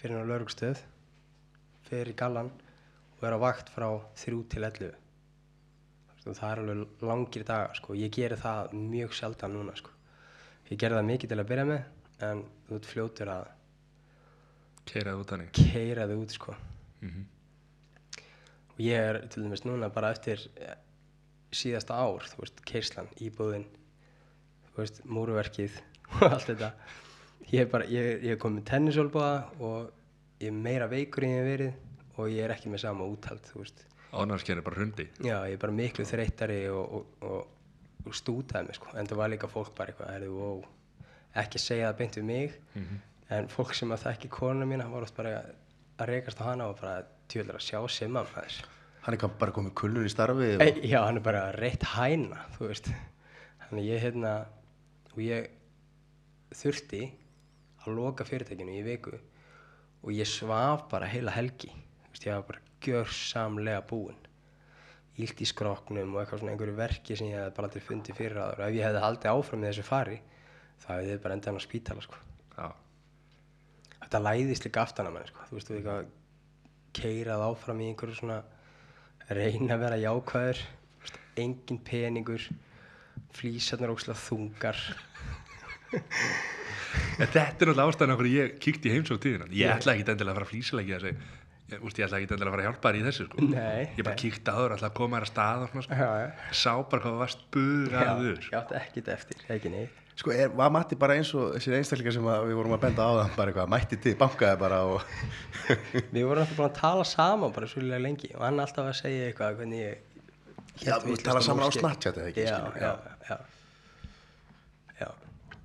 [SPEAKER 3] fyrir á laurugstöð, fyrir í gallan og er á vakt frá 3 til 11. Þú veist, Það er alveg langir dagar sko. Ég geri það mjög sjaldan núna sko. Ég gerði það mikið til að byrja með, en þú ert fljótur að
[SPEAKER 1] keiraði út hannig
[SPEAKER 3] keira þau út sko.
[SPEAKER 1] Mhm.
[SPEAKER 3] og ég er til dæmis núna bara eftir eh, síðasta ár þú veist, keislan, íbúðin þú veist, múruverkið og allt þetta. Ég er bara, ég, ég komið með tennisólbúða og ég er meira veikur en ég hef verið og ég er ekki með sama úthald þú veist,
[SPEAKER 1] ánarskeri bara hundi
[SPEAKER 3] já, ég er bara miklu þreyttari og, og, og, og stútaði mig sko, en það var líka fólk bara eitthvað, herðu, wow. Ekki segja það beint við mig en fólk sem að þekki konuna mína var oft bara að rekast á hana og bara tjóðlega að sjá simma maður.
[SPEAKER 2] Hann er bara komið kullur í starfi og...
[SPEAKER 3] Ei, já, hann er bara reitt hæna þú veist. Þannig ég hérna og ég þurfti að loka fyrirtækinu í viku og ég svaf bara heila helgi. Þú veist, ég var bara gjörsamlega búinn ílt í skroknum og eitthvað svona einhverju verki sem ég hef bara aldrei fundið fyrir aður og ef ég hefði haldið áfram með þessu fari þá hefði þið bara endað hann á spítala sko. þetta læðist líka aftan að manni sko. þú veist, þú eitthvað keirað áfram í einhverju svona reyna að vera jákvæður engin peningur flýsarnar ókslega þungar.
[SPEAKER 1] Þetta er náttúrulega ástæðan okkur ég kíkti í heimsók tíðina. Ég ætla ekki endilega að fara að flýsilegja þessi ég, úst, ég ætla ekki endilega að fara að hjálpa þér í þessu sko.
[SPEAKER 3] Nei,
[SPEAKER 1] ég bara
[SPEAKER 3] nei.
[SPEAKER 1] kíkti aður alltaf að koma þér að stað og svona, sko.
[SPEAKER 3] já, já.
[SPEAKER 1] sá bara hvað varst bugaður
[SPEAKER 3] ég átti ekkert eftir, ekki neitt
[SPEAKER 2] Sko, er, var Matti bara eins og þessir einstaklingar sem að við vorum að benda á það, bara eitthvað, mætti til, bankaði bara og...
[SPEAKER 3] við vorum alltaf búin að tala saman bara svolítið lengi og hann alltaf að segja eitthvað hvernig ég
[SPEAKER 2] Já, við tala saman á. Snapchat eða ekki,
[SPEAKER 3] já, já,
[SPEAKER 2] já.
[SPEAKER 3] já, já.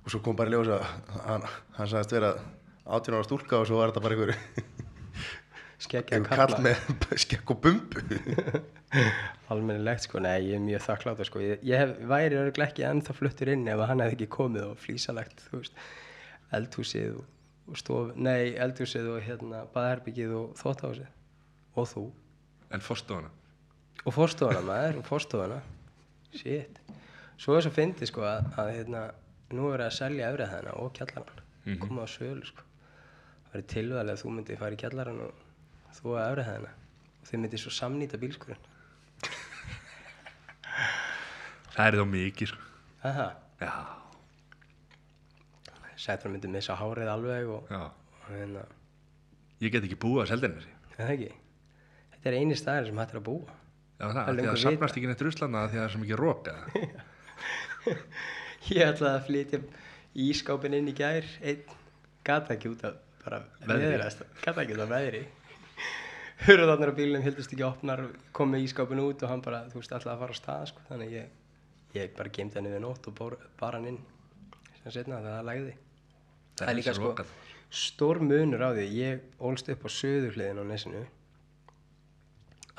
[SPEAKER 2] Og svo kom bara í ljós að hann, hann sagðist vera 18 ára stúlka og svo var þetta bara einhver,
[SPEAKER 3] skeggjaði
[SPEAKER 2] einhver kall með skekk og bumbu.
[SPEAKER 3] almennilegt sko, nei ég er mjög þakkláttur sko, ég, ég hef, væri örgulega ekki ennþá fluttur inn ef hann hefði ekki komið og veist, eldhúsið og, og stof, nei, eldhúsið og hérna, baðherbyggið og þóttahúsið og þú.
[SPEAKER 1] En fórstofana
[SPEAKER 3] og fórstofana maður, og fórstofana shit, svo er svo fyndið sko að, að hérna, nú er að selja efrið þennan og kjallarann. Koma á sölu sko. Það verið tilvæðilega að þú myndið fara í kjallarann og þú að efrið þennan og þið myndið svo samnýta bílskurinn
[SPEAKER 1] það er þá mikið sko.
[SPEAKER 3] Aha.
[SPEAKER 1] já,
[SPEAKER 3] Sætran myndi missa hárið alveg og, og hérna,
[SPEAKER 1] ég get ekki búið
[SPEAKER 3] er það ekki? Þetta er eini staðir sem hættir að búa.
[SPEAKER 1] já, það,
[SPEAKER 3] Það er
[SPEAKER 1] því
[SPEAKER 3] löngu
[SPEAKER 1] að safnast ekki neitt ruslanda því að það er svo mikið róka
[SPEAKER 3] Ég ætlaði að flytja ískápin inn í gær, einn gata ekki út af bara
[SPEAKER 1] Veðri.
[SPEAKER 3] gata ekki út af veðri. Hurðarnar á bílunum hildust ekki opnar, kom með ískápin út og hann bara, þú veist, ætlaði að fara á stað, sko, þannig að ég, ég bara gemdi hann yfir nótt og bór, bar hann inn sem setna þegar það lagði. Það er líka sko, stór munur á því, ég ólst upp á söðurhliðin á nesinu,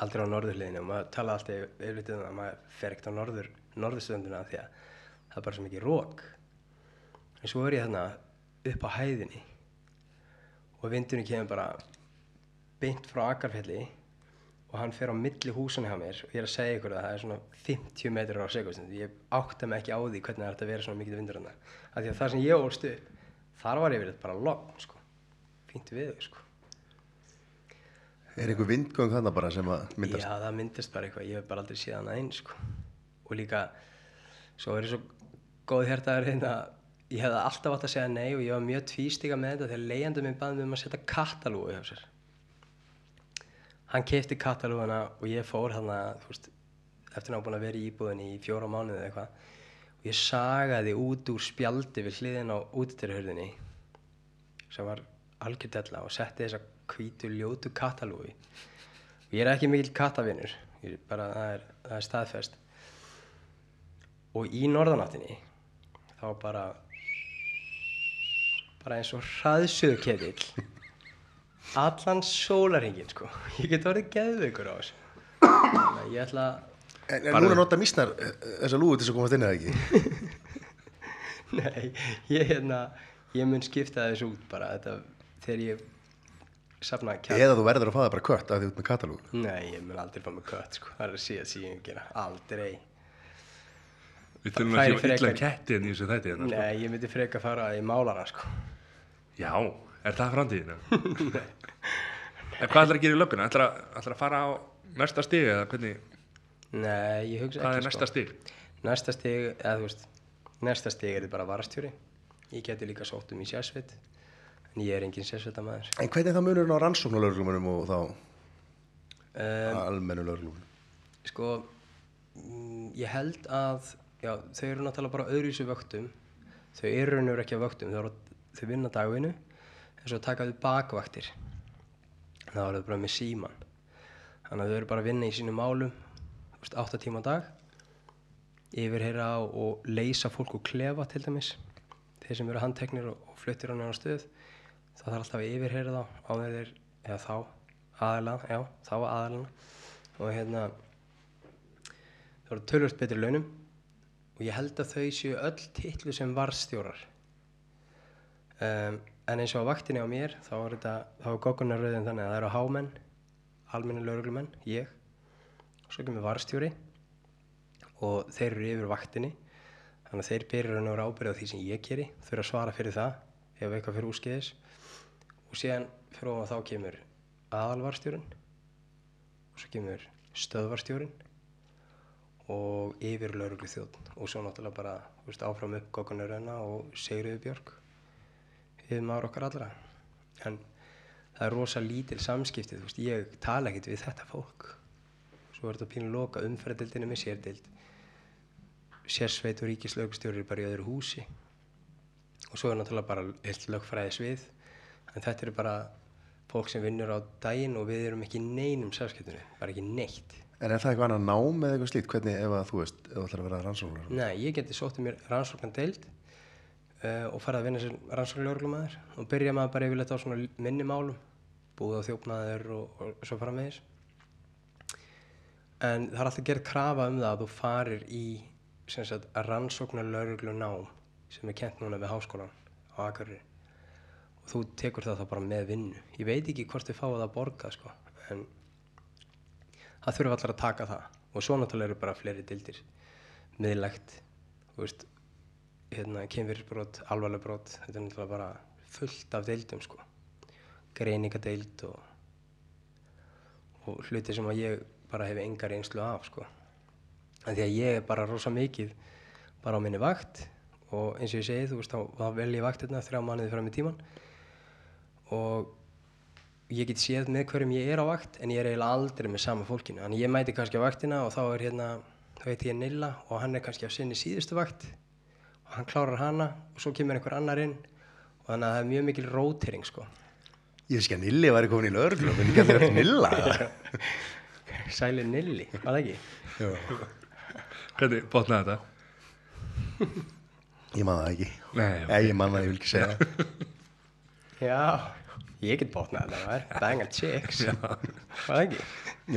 [SPEAKER 3] aldrei á norðurhliðinu og maður tala alltaf yfirleitt um að maður fer ekkert á norður, norðurstönduna því að það er bara svo mikið rók. En svo er ég þarna upp á hæðinni og vindurinn kemur bara beint frá Akarfelli og hann fer á milli húsana hjá mér og ég er að segja ykkur að það er svona 50 metrar á sekundstund ég átta mig ekki á því hvernig það hægt að vera svona mikið vindur hann af því að það sem ég ólst upp þar var ég verið bara logn sko. fínt við sko.
[SPEAKER 2] Er einhver vindgöng þannig bara sem að myndast?
[SPEAKER 3] Já, það myndist bara eitthvað, ég hef bara aldrei séð hana einn sko. og líka svo er ég svo góð hértaður hérna ég hefði alltaf átt að segja nei og ég var mjög tvístíka með þetta þegar leiðandi minn baði mig um að setja katalúgu hjá sér hann kefti katalúguna og ég fór hann að eftir að hann búin að vera í íbúðinni í fjóra mánuði eða eitthvað. Og ég sagaði út úr spjaldi við hliðin á útidyrhörðinni sem var algjörðella og setti þessa hvítu ljótu katalúgi og ég er ekki ég er bara, það er, það er staðfest. Og í norðanáttinni þá bara bara eins og hraðsuðu ketill allan sólarhingin sko. Ég get orðið geðveikur á þessu. Þannig að ég ætla að
[SPEAKER 2] En, en núna nota mísnar eh, þessa lúgu til þess að komast inn eða ekki?
[SPEAKER 3] Nei, ég hérna ég mun skipta þessu út bara. Þetta, þegar ég safna kjarn
[SPEAKER 2] Eða þú verður að fá það bara kött að því út með katalúgu?
[SPEAKER 3] Nei, ég mun aldrei fá mig kött sko. Það er að mun gera, aldrei.
[SPEAKER 1] Við þurfum
[SPEAKER 3] Færi
[SPEAKER 1] ekki að illa
[SPEAKER 3] frekar-
[SPEAKER 1] ketti en í þessu þætti hérna, sko.
[SPEAKER 3] Nei, ég myndi freka fara í málara sko.
[SPEAKER 1] Já, er það framtíðina? en hvað ætlar að gera í lögguna? Ætlar að, ætlar að fara á næsta stig eða hvernig,
[SPEAKER 3] Nei, ég hugsa
[SPEAKER 1] hvað
[SPEAKER 3] ekki
[SPEAKER 1] er næsta stig?
[SPEAKER 3] sko Næsta stig, eða þú veist Næsta stig er þetta bara varastjóri Ég geti líka sótt um í sérsveit En ég er engin sérsveitamæður
[SPEAKER 2] En hvernig er það munurinn á rannsóknulöglumunum og þá
[SPEAKER 3] um,
[SPEAKER 2] almennu löglumunum?
[SPEAKER 3] Sko mm, Ég held að Já, þau eru náttúrulega bara öðruvísu vöktum Þau eru raunur ekki að vöktum Þau, eru, þau vinna dagvinnu En svo taka þau bakvaktir Það var þau bara með síman Þannig að þau eru bara að vinna í sínum málum þú veist, 8 tíma á dag yfirheyra á og leysa fólk úr klefa til dæmis. Þeir sem eru handteknir og, og fluttir á næra stöð það þarf alltaf að yfirheyra þá á þeir eða þá aðalega, já, þá aðalega og hérna það voru tölvöld betri launum og ég held að þau séu öll titlu sem varstjórar um, en eins og á vaktinni á mér þá þá er goggunarröðin þannig að það eru hámenn almenni lauruglumenn, ég svo kemur varstjóri og þeir eru yfir vaktinni. Þannig að þeir byrjar að nára ábyrða því sem ég geri þurfa að svara fyrir það ef eitthvað fyrir úrskeiðis. Og síðan fyrir ofan þá kemur aðalvarstjórin og svo kemur stöðvarstjórin og yfir lauruglu þjóðn og svo náttúrulega bara veist, áfram upp Gokkanurrenna og Sigriði Björg yfir maður okkar allra. En það er rosa lítil samskipti þú veist, ég tala ekkert við þetta fólk. Svo er þetta pínu loka umferðdildinu með sérdild sérsveit og ríkislaugstjóri bara í öðru húsi. Og svo er náttúrulega bara heilt lögfræðis við. En þetta eru bara fólk sem vinnur á daginn og við erum ekki neinum samskiptinu, bara ekki neitt.
[SPEAKER 2] En er það eitthvað annað nám eða eitthvað slíkt? Hvernig ef að þú veist, ef þú ætlar að vera rannsóknar?
[SPEAKER 3] Nei, ég geti sóttið mér rannsóknan deild uh, og farið að vinna sem rannsóknarlörglumæður og byrja maður bara yfirleitt á svona minni málum búið á þjófnaður og, og svo fara með þess en það er alltaf gerð krafa um það að þú farir í sagt rannsóknarlörglu nám sem er kent núna við háskólan á Akureyri. Og þú tekur það þá bara með vinnu. Ég veit ekki hvort þið fáið að borga sko. en það þurfa allar að taka það. Og svo náttúrulega eru bara fleiri dildir miðlægt þú veist hérna, kynfyrirsbrot, alvarleg brot þetta er náttúrulega bara fullt af deildum sko. greiningadeild og, og hluti sem að ég bara hef enga reynslu af sko. en því að ég er bara rosa mikið bara á minni vakt og eins og ég segi, þú veist, þá, vel ég vaktirna þrjá mánuði fram í tíman og ég get séð með hverjum ég er á vakt en ég er eiginlega aldrei með sama fólkinu þannig ég mæti kannski á vaktina og þá er hérna þá veit ég Nilla og hann er kannski á sinni síðustu vakt og hann klárar hana og svo kemur einhver annar inn og þannig að það er mjög mikil rótering sko
[SPEAKER 2] Ég veist ekki að Nilli væri komin í löglu, en ekki að þið verið Nilla.
[SPEAKER 3] Sæli Nilli, var það ekki?
[SPEAKER 2] Já.
[SPEAKER 1] Hvernig botnaði þetta?
[SPEAKER 2] Ég man það ekki.
[SPEAKER 1] Nei,
[SPEAKER 2] Nei, ég man það, ég vil ekki segja það.
[SPEAKER 3] Já, ég get bótnað þetta var Bang and Chicks Var það ekki?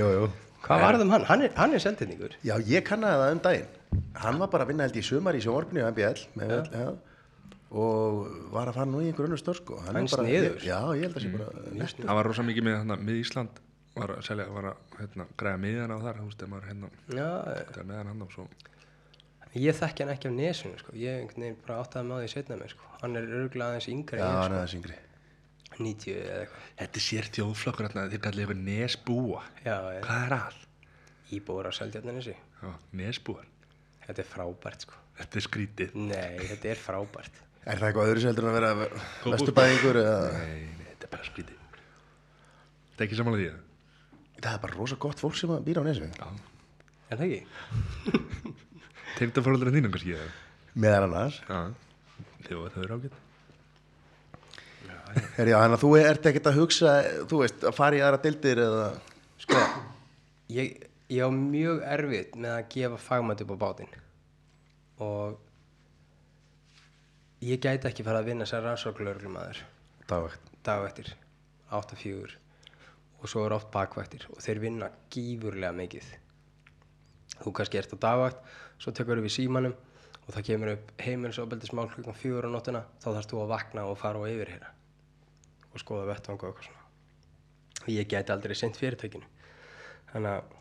[SPEAKER 2] Jú, jú.
[SPEAKER 3] Hvað varð um hann? Hann er, hann er seldinningur
[SPEAKER 2] Já, ég kannaði það um daginn. Hann var bara að vinna held í sumar í sjónvarpinu á MBL. Með, ja. og var að fara nú í einhver önnur stör sko
[SPEAKER 3] Hann
[SPEAKER 2] er bara-
[SPEAKER 3] sniðugur.
[SPEAKER 2] Já, ég held að sé bara nett
[SPEAKER 1] hann var rosa mikið með hérna, mið Ísland var að selja, var að hérna, græða miðan á þar, þegar maður hérna
[SPEAKER 3] Já,
[SPEAKER 1] miðan hann og svo
[SPEAKER 3] ég þekki hann ekki af nesunu sko. ég veginn bara áttaði með á því setna mér sko. hann er örgulega aðeins yngri
[SPEAKER 2] Já, hann
[SPEAKER 3] ég,
[SPEAKER 2] er það syngri
[SPEAKER 3] sko. 90 eða eitthvað
[SPEAKER 1] Þetta er sér þjóðflokkur hérna, þeir kallið eitthvað nesbúa
[SPEAKER 3] Já, ég-
[SPEAKER 1] Hvað er að?
[SPEAKER 3] íbúar á Seldjarnanessi
[SPEAKER 1] Já, nesbúar
[SPEAKER 3] þetta er frábært sko.
[SPEAKER 1] Þetta er skrítið.
[SPEAKER 3] Nei, þetta er frábært.
[SPEAKER 2] Er það eitthvað öðru seldur en að vera vesturbæðingur eða?
[SPEAKER 1] Nei, nei, þetta er bara skrítið. Þetta er ekki samanlega því?
[SPEAKER 2] Það er bara rosa gott fólk sem að býra á nesvi
[SPEAKER 1] Já,
[SPEAKER 3] en það ekki?
[SPEAKER 1] tengdafóröldurinn þínum kannski eða?
[SPEAKER 2] Meðan annars.
[SPEAKER 1] Já, þjó, það er ágætt
[SPEAKER 2] Herri, já, þannig að þú ert ekkert að hugsa þú veist, að fara í aðra dildir eða
[SPEAKER 3] sko, ég, ég á mjög erfitt með að gefa fagmætt upp á bátinn. Og ég gæti ekki fara að vinna sem rannsóknlörglumæður
[SPEAKER 2] dagvægt
[SPEAKER 3] dag eftir. 8-4 og svo er oft bakvættir. Og þeir vinna gífurlega mikið. Þú kannski ert á dagvætt svo tekur við símanum og það kemur upp heimilisofbeldismál klukkan fjögur á nóttina. Þá þarfst þú að vakna og fara og yfirheyra. Og skoða vettvang og eitthvað svona. Ég gæti aldrei sent fyrirtækinu. Þannig að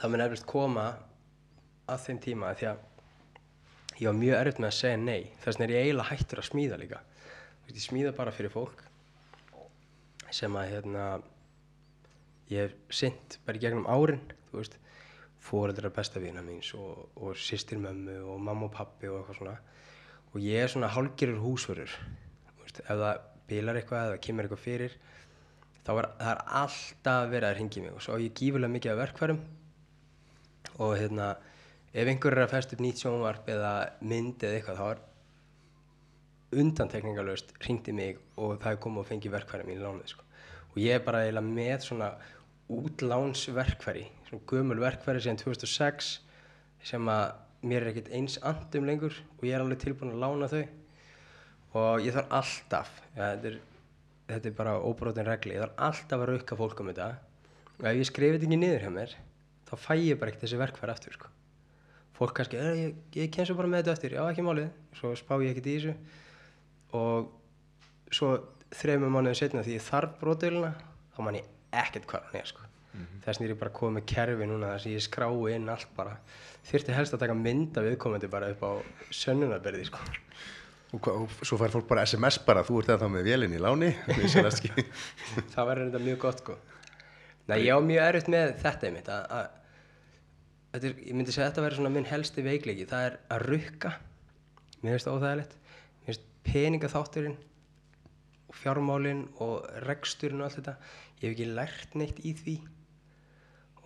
[SPEAKER 3] það mun erfist koma að þeim tíma því að ég var mjög erfitt með að segja nei. Þess vegna er ég eiginlega hættur að smíða líka. Ég smíða bara fyrir fólk sem að hérna ég hef sint bara í gegnum árin fóreldrar besta vina míns og, og sýstir mömmu og mamma og pappi og eitthvað svona. Og ég er svona hálgerur húsverður ef það bilar eitthvað eða kemur eitthvað fyrir þá er er alltaf verið að ringi mig. Og svo á ég gífulega mikið af verkfærum og hérna ef einhver er að festa upp nýtt sjónvarp eða mynd eða eitthvað þá er undantekningalöst ringdi mig og það komið og fengið verkfæri mín í lánið sko. og ég er bara eiginlega með svona útlánsverkfæri svona gömul verkfæri síðan 2006 sem að mér er ekkert eins andum lengur og ég er alveg tilbúin að lána þau og ég þarf alltaf ja, þetta, er, þetta er bara óbrotin regli ég þarf alltaf að rauka fólk um þetta og ef ég skrifi þetta ekki niður hjá mér þá fæ ég bara ekkert þessi verkfæri aftur sko. fólk kannski, "Eh, ég, ég kem svo bara með þetta eftir já ekki málið, svo spá ég ekkert í þessu og svo þreymur mánuðið setna því ég þarf brotaulina þá man ég ekkert hvað hann er sko. þess vegna er ég bara komið með kerfi núna þess að ég skrái inn allt bara þyrfti helst að taka mynd af viðkomandi bara upp á sönnunarberði sko.
[SPEAKER 2] og, og svo fær fólk bara SMS bara þú ert eða með vélinn í láni
[SPEAKER 3] það verður þetta mjög gott sko. Nei, ég á mjög erfitt með þetta einmitt að, að er, ég myndi segja að þetta verður svona minn helsti veikleiki það er að rukka. Mér finnst það óþægilegt. Mér finnst peningaþátturinn og fjármálinn og reksturinn og allt þetta ég hef ekki lært neitt í því.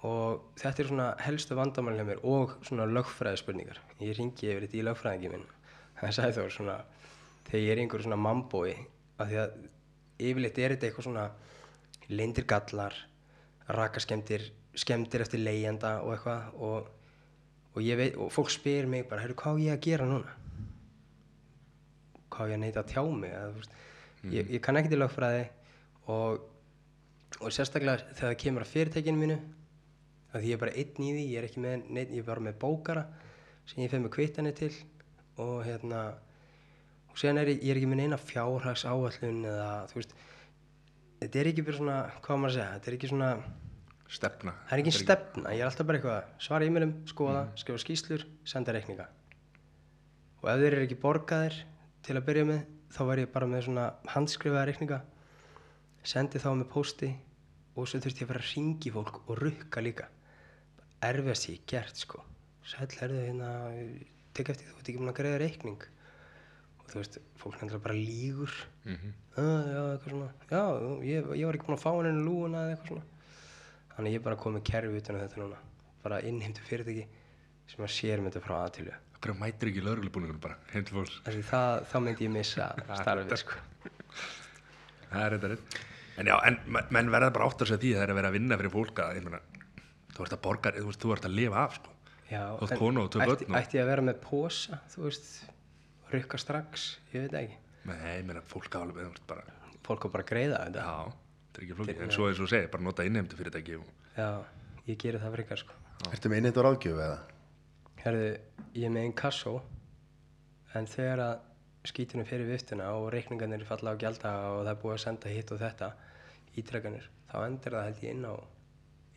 [SPEAKER 3] Og þetta er svona helstu vandamál hjá mér og svona lögfræði spurningar ég ringi yfir þetta í lögfræðingi minn. Hann sagði þá svona þegar ég er í einhverju svona mambói að því að yfirleitt er þetta eitthvað svona lindir gallar rakaskemdir skemdir eftir leigjanda og eitthvað og, og ég veit og fólk spyr mig bara heyrðu hvað á ég að gera núna? Hvað á ég að neita að tjá mig eða, veist, ég, ég kann ekki til lögfræði og, og sérstaklega þegar það kemur að fyrirtækinu mínu að því ég er bara einn í því ég er ekki með neitt, ég er bara með bókara sem ég fer með kvittanir til og hérna og séðan er ég, ég er ekki með neina fjárhags áallun eða þú veist þetta er ekki bara svona, hvað maður að segja þetta er ekki svona,
[SPEAKER 1] Stefna.
[SPEAKER 3] Það er ekki stefna ég er alltaf bara eitthvað að svara e-mailum, skoða skrifa skýslur, senda reikninga. Og ef þeir eru ekki borgaðir til að byrja með þá var ég bara með svona handskrifaða reikninga sendi þá með pósti og svo þurfti ég að fara að ringi fólk og rukka líka. Erfiðast ég gert sko. Sæll herðu hérna tek eftir þú ert ekki búin að greiða reikning. Og þú veist, fólk nefnilega bara lígur.
[SPEAKER 1] Mm -hmm.
[SPEAKER 3] ah, já, eitthvað svona. Já, ég, ég var ekki búin að fá hann inn lúuna eða eitthvað svona þannig ég er bara komið kerfi utan um þetta núna. Bara innheimtu fyrirtæki sem að sér myndi frá aðtölu
[SPEAKER 1] Hverju mætir ekki lögreglubúningunum bara? Heim til fólks.
[SPEAKER 3] Það, þá myndi ég missa starfið sko.
[SPEAKER 1] Það er þetta rétt En já, en men- menn verða bara átt að segja því að það er að vera að vinna fyrir fólk að, ég meina, þú ert að borga, þú veist, þú ert að lifa af, sko.
[SPEAKER 3] já, en
[SPEAKER 1] konu og tvö börn og-
[SPEAKER 3] ætti ég að vera með posa þú veist, rukka strax? Ég veit það ekki,
[SPEAKER 1] Nei, ég meina, fólk á alveg, þú veist, bara,
[SPEAKER 3] á þetta
[SPEAKER 1] er ekki flókið. En svo eins og segir, bara nota innheimtu fyrirtæki og,
[SPEAKER 3] já, ég geri það frekar sko.
[SPEAKER 2] Ertu með innheit og ráðgjöf eða?
[SPEAKER 3] Herðu, ég er með einn kassó en þegar að skítinu fyrir viftuna og reikningarnir falla á gjalda og það er búið að senda hitt og þetta ítrekkanir, þá endur það held ég inn á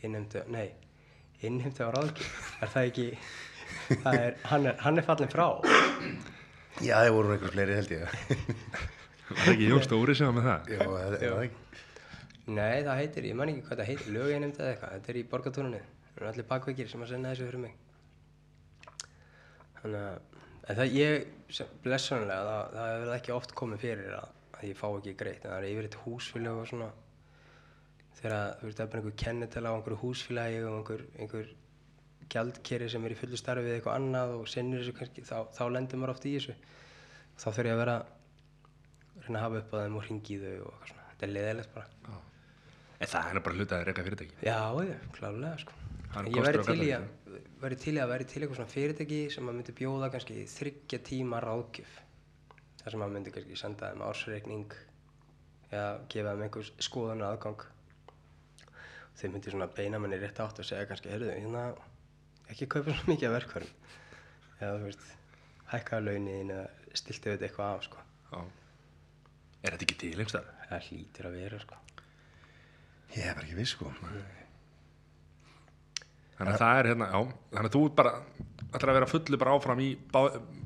[SPEAKER 3] innheimtu, nei innheimtu á ráðgjöf, er það ekki það er, hann er, hann er fallin frá
[SPEAKER 2] Já, það voru einhver fleiri held ég.
[SPEAKER 1] Var það ekki Jón Stóri sem var með það?
[SPEAKER 2] Já, það er.
[SPEAKER 3] Nei, það heitir, ég man ekki hvað það heitir, löginnheimtu eða eitthvað, þetta er í borgartúnunni það eru allir bakveikir sem að senda þessu fyrir mig. Þannig að en það ég, blessunlega það, það hefur ekki oft komið fyrir að, að ég fá ekki greitt, en það er yfir eitt húsfélag og svona. Þegar þú veist, það er bara einhver kennitala á einhverju húsfélagi og einhver, einhver gjaldkeri sem er í fullu starfi við eitthvað annað og sinnir þessu kannski, þá, þá lendir maður oft í þessu. Þá þurf ég að vera reyna að hafa upp á þeim og ringi þau og eitthvað svona, þetta er leðilegt bara
[SPEAKER 1] En það er bara hlutað að reyka fyrirtæki.
[SPEAKER 3] Já, já, klálega sko. Ég væri til, í að, væri til að væri til eitthvað svona fyrirtæki sem að myndi bjóða kannski þryggja tíma ráðgjöf. þar sem að myndi kannski senda þeim ársreikning eða gefa þeim einhvers skoðunar aðgang. Þeir myndi svona beina manni rétt átt og segja kannski, heyrðu, hérna ekki kaupa svo mikið af verkvarum. Eða þú veist, hækkaðu launin eða stiltu þetta eitthvað af sko.
[SPEAKER 1] Já. Er þetta ekki til einhverstað?
[SPEAKER 3] Það hlýtur að vera sko.
[SPEAKER 2] Ég er bara ekki viss, sko.
[SPEAKER 1] Þannig að það er hérna, já, þannig að þú ert bara ætlar að vera fullu bara áfram í bá,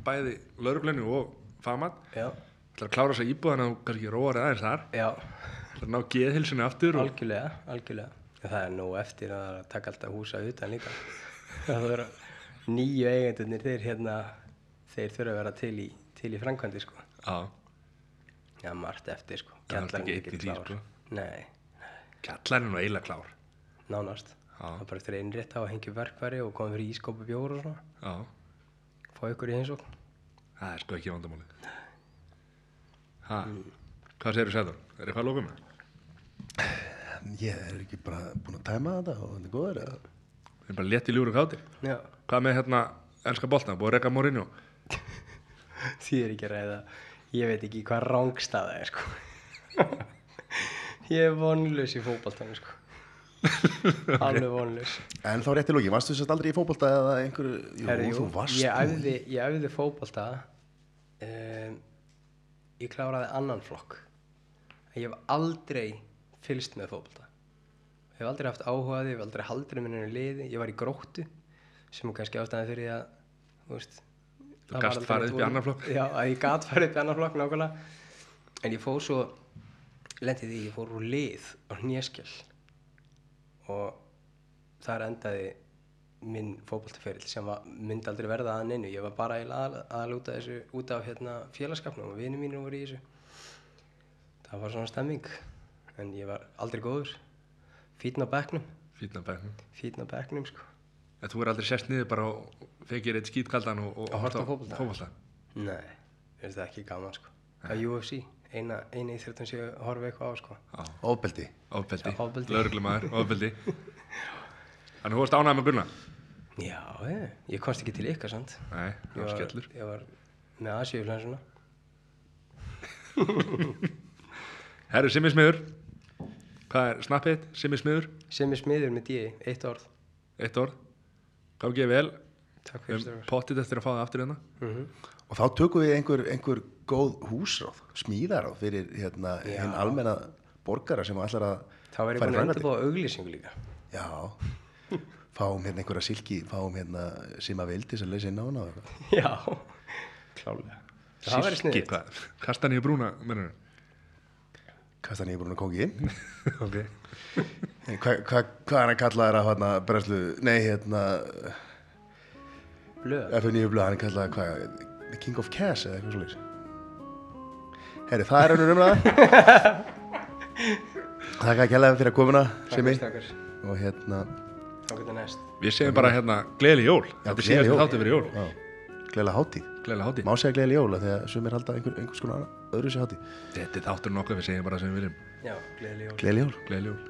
[SPEAKER 1] bæði lauruglunni og fagmat
[SPEAKER 3] Já,
[SPEAKER 1] ætlar að klára þess að íbúða þannig að þú kannski róar aðeins þar
[SPEAKER 3] já,
[SPEAKER 1] ætlar að ná geðhilsunni aftur og
[SPEAKER 3] algjörlega, algjörlega. En það er nóg eftir að það er að taka alltaf húsa utan líka. það vera nýju eigendurnir, þeir hérna, þeir þurfa að vera til í, til í framkvæmdi, sko.
[SPEAKER 1] já,
[SPEAKER 3] Já, margt eftir, sko.
[SPEAKER 1] Það er alltaf
[SPEAKER 3] Kjallarinn
[SPEAKER 1] ekki einn í því,
[SPEAKER 3] klár.
[SPEAKER 1] sko.
[SPEAKER 3] Nei,
[SPEAKER 1] kjallarinn og eiginlega klár
[SPEAKER 3] nánast. Það er bara eftir einrétt á að hengja upp verkfæri og koma fyrir ískópu bjór og svona.
[SPEAKER 1] já,
[SPEAKER 3] Fá ykkur í heimsókn.
[SPEAKER 1] það er sko ekki vandamáli ha, hvað segir þú sæður? er eitthvað að lóka með?
[SPEAKER 2] Ég er ekki bara búin að tæma þetta og þetta er góður, eða?
[SPEAKER 1] við erum bara létt í ljúru kátir
[SPEAKER 3] Já,
[SPEAKER 1] hvað með hérna elska boltna, búið að reka Mourinho
[SPEAKER 3] því er ekki að ræða. Ég veit ekki hvað rángstaða er, sko. ég er vonlaus í fótballtanum, sko. Alveg vonlaus.
[SPEAKER 2] En þá rétt í lóki, varstu þess aldrei í fótbolta eða einhverju, jú,
[SPEAKER 3] Herri,
[SPEAKER 2] þú varst
[SPEAKER 3] ég æfði, ég æfði fótbolta um, ég kláraði annan flokk. Ég hef aldrei fylgst með fótbolta. Ég hef aldrei haft áhugaði, ég hef aldrei haldið minni liði, ég var í gróttu sem kannski ástæðan fyrir að þú veist
[SPEAKER 1] Þú
[SPEAKER 3] aldrei
[SPEAKER 1] farið upp í annan flokk?
[SPEAKER 3] já, að ég gat farið upp í annan flokk nákvæmlega. En ég fór svo lendið því, ég fór úr lið á hnjaskjál og þar endaði minn fótboltaferill sem var, myndi aldrei verða að neinu. Ég var bara að, að, þessu út af hérna, félagskapnum og vinið mínum voru í þessu. Það var svona stemming en ég var aldrei góður. Fítn á bekknum.
[SPEAKER 1] Fínna bæknum
[SPEAKER 3] fítn á bekknum sko.
[SPEAKER 1] En þú er aldrei sest niður bara og fekir eitt skítkaldan og, og
[SPEAKER 3] á fótbolta?
[SPEAKER 1] fótbolta?
[SPEAKER 3] Nei, finnst það ekki gaman sko. Það er UFC, eina, eina íþjóttum sem ég horfi eitthvað á sko.
[SPEAKER 1] Já,
[SPEAKER 2] ofbeldi.
[SPEAKER 1] lauruglumæður, ofbeldi. Þannig þú varst ánægð með Gunna?
[SPEAKER 3] já, ég, ég komst ekki til ykkar sant
[SPEAKER 1] Nei, það var skellur.
[SPEAKER 3] ég var með Asíuflensuna
[SPEAKER 1] Herru, Simmi Smiður. Hvað er snappið? Simmi Smiður,
[SPEAKER 3] er smiður með D, eitt orð.
[SPEAKER 1] Eitt orð. Gáði ég vel,
[SPEAKER 3] takk fyrir
[SPEAKER 1] um
[SPEAKER 3] strákar.
[SPEAKER 1] pottit eftir að fá það aftur hérna.
[SPEAKER 3] Mhm.
[SPEAKER 2] Og þá tökum við einhver, einhver góð húsráð, smíðaráð fyrir hérna, hinn almenna borgara sem ætlar að
[SPEAKER 3] þá var ég
[SPEAKER 2] fara í
[SPEAKER 3] búin að
[SPEAKER 2] framkvæmdir.
[SPEAKER 3] undirbúa auglýsingu líka
[SPEAKER 2] Já, fáum hérna einhverja silki, fáum hérna sem að vildi sem leysi inn á hana.
[SPEAKER 3] já, klálega það væri
[SPEAKER 1] Silki,
[SPEAKER 3] sniðið
[SPEAKER 1] hvað? Kastan í brúna, mennur
[SPEAKER 2] Kastan ég brúin að kongi.
[SPEAKER 1] Ok
[SPEAKER 2] Hvað hva, hva er hann kallaðar að hérna breslu, nei hérna,
[SPEAKER 3] blöð
[SPEAKER 2] FNÍU blöð, hann er kallaðar hvað, The King of Cash eða eitthvað svolítið. Herri, það er önnur umræða. Þakka að kella fyrir að komuna,
[SPEAKER 3] takk
[SPEAKER 2] Simi. Og hérna,
[SPEAKER 1] Við segjum bara hérna, gleðileg jól Þetta er
[SPEAKER 2] gleðileg
[SPEAKER 1] síðast
[SPEAKER 2] jól.
[SPEAKER 1] þáttu fyrir jól
[SPEAKER 2] já, gleðilega hátíð.
[SPEAKER 1] Hátíð
[SPEAKER 2] Má segja gleðilega jól af því að sumir halda einhver, einhvers konar öðru sér hátíð.
[SPEAKER 1] Þetta er þáttur nokkuð, við segjum bara sem við viljum
[SPEAKER 3] já, gleðileg jól
[SPEAKER 2] Gleðilega jól.
[SPEAKER 1] Gleðileg jól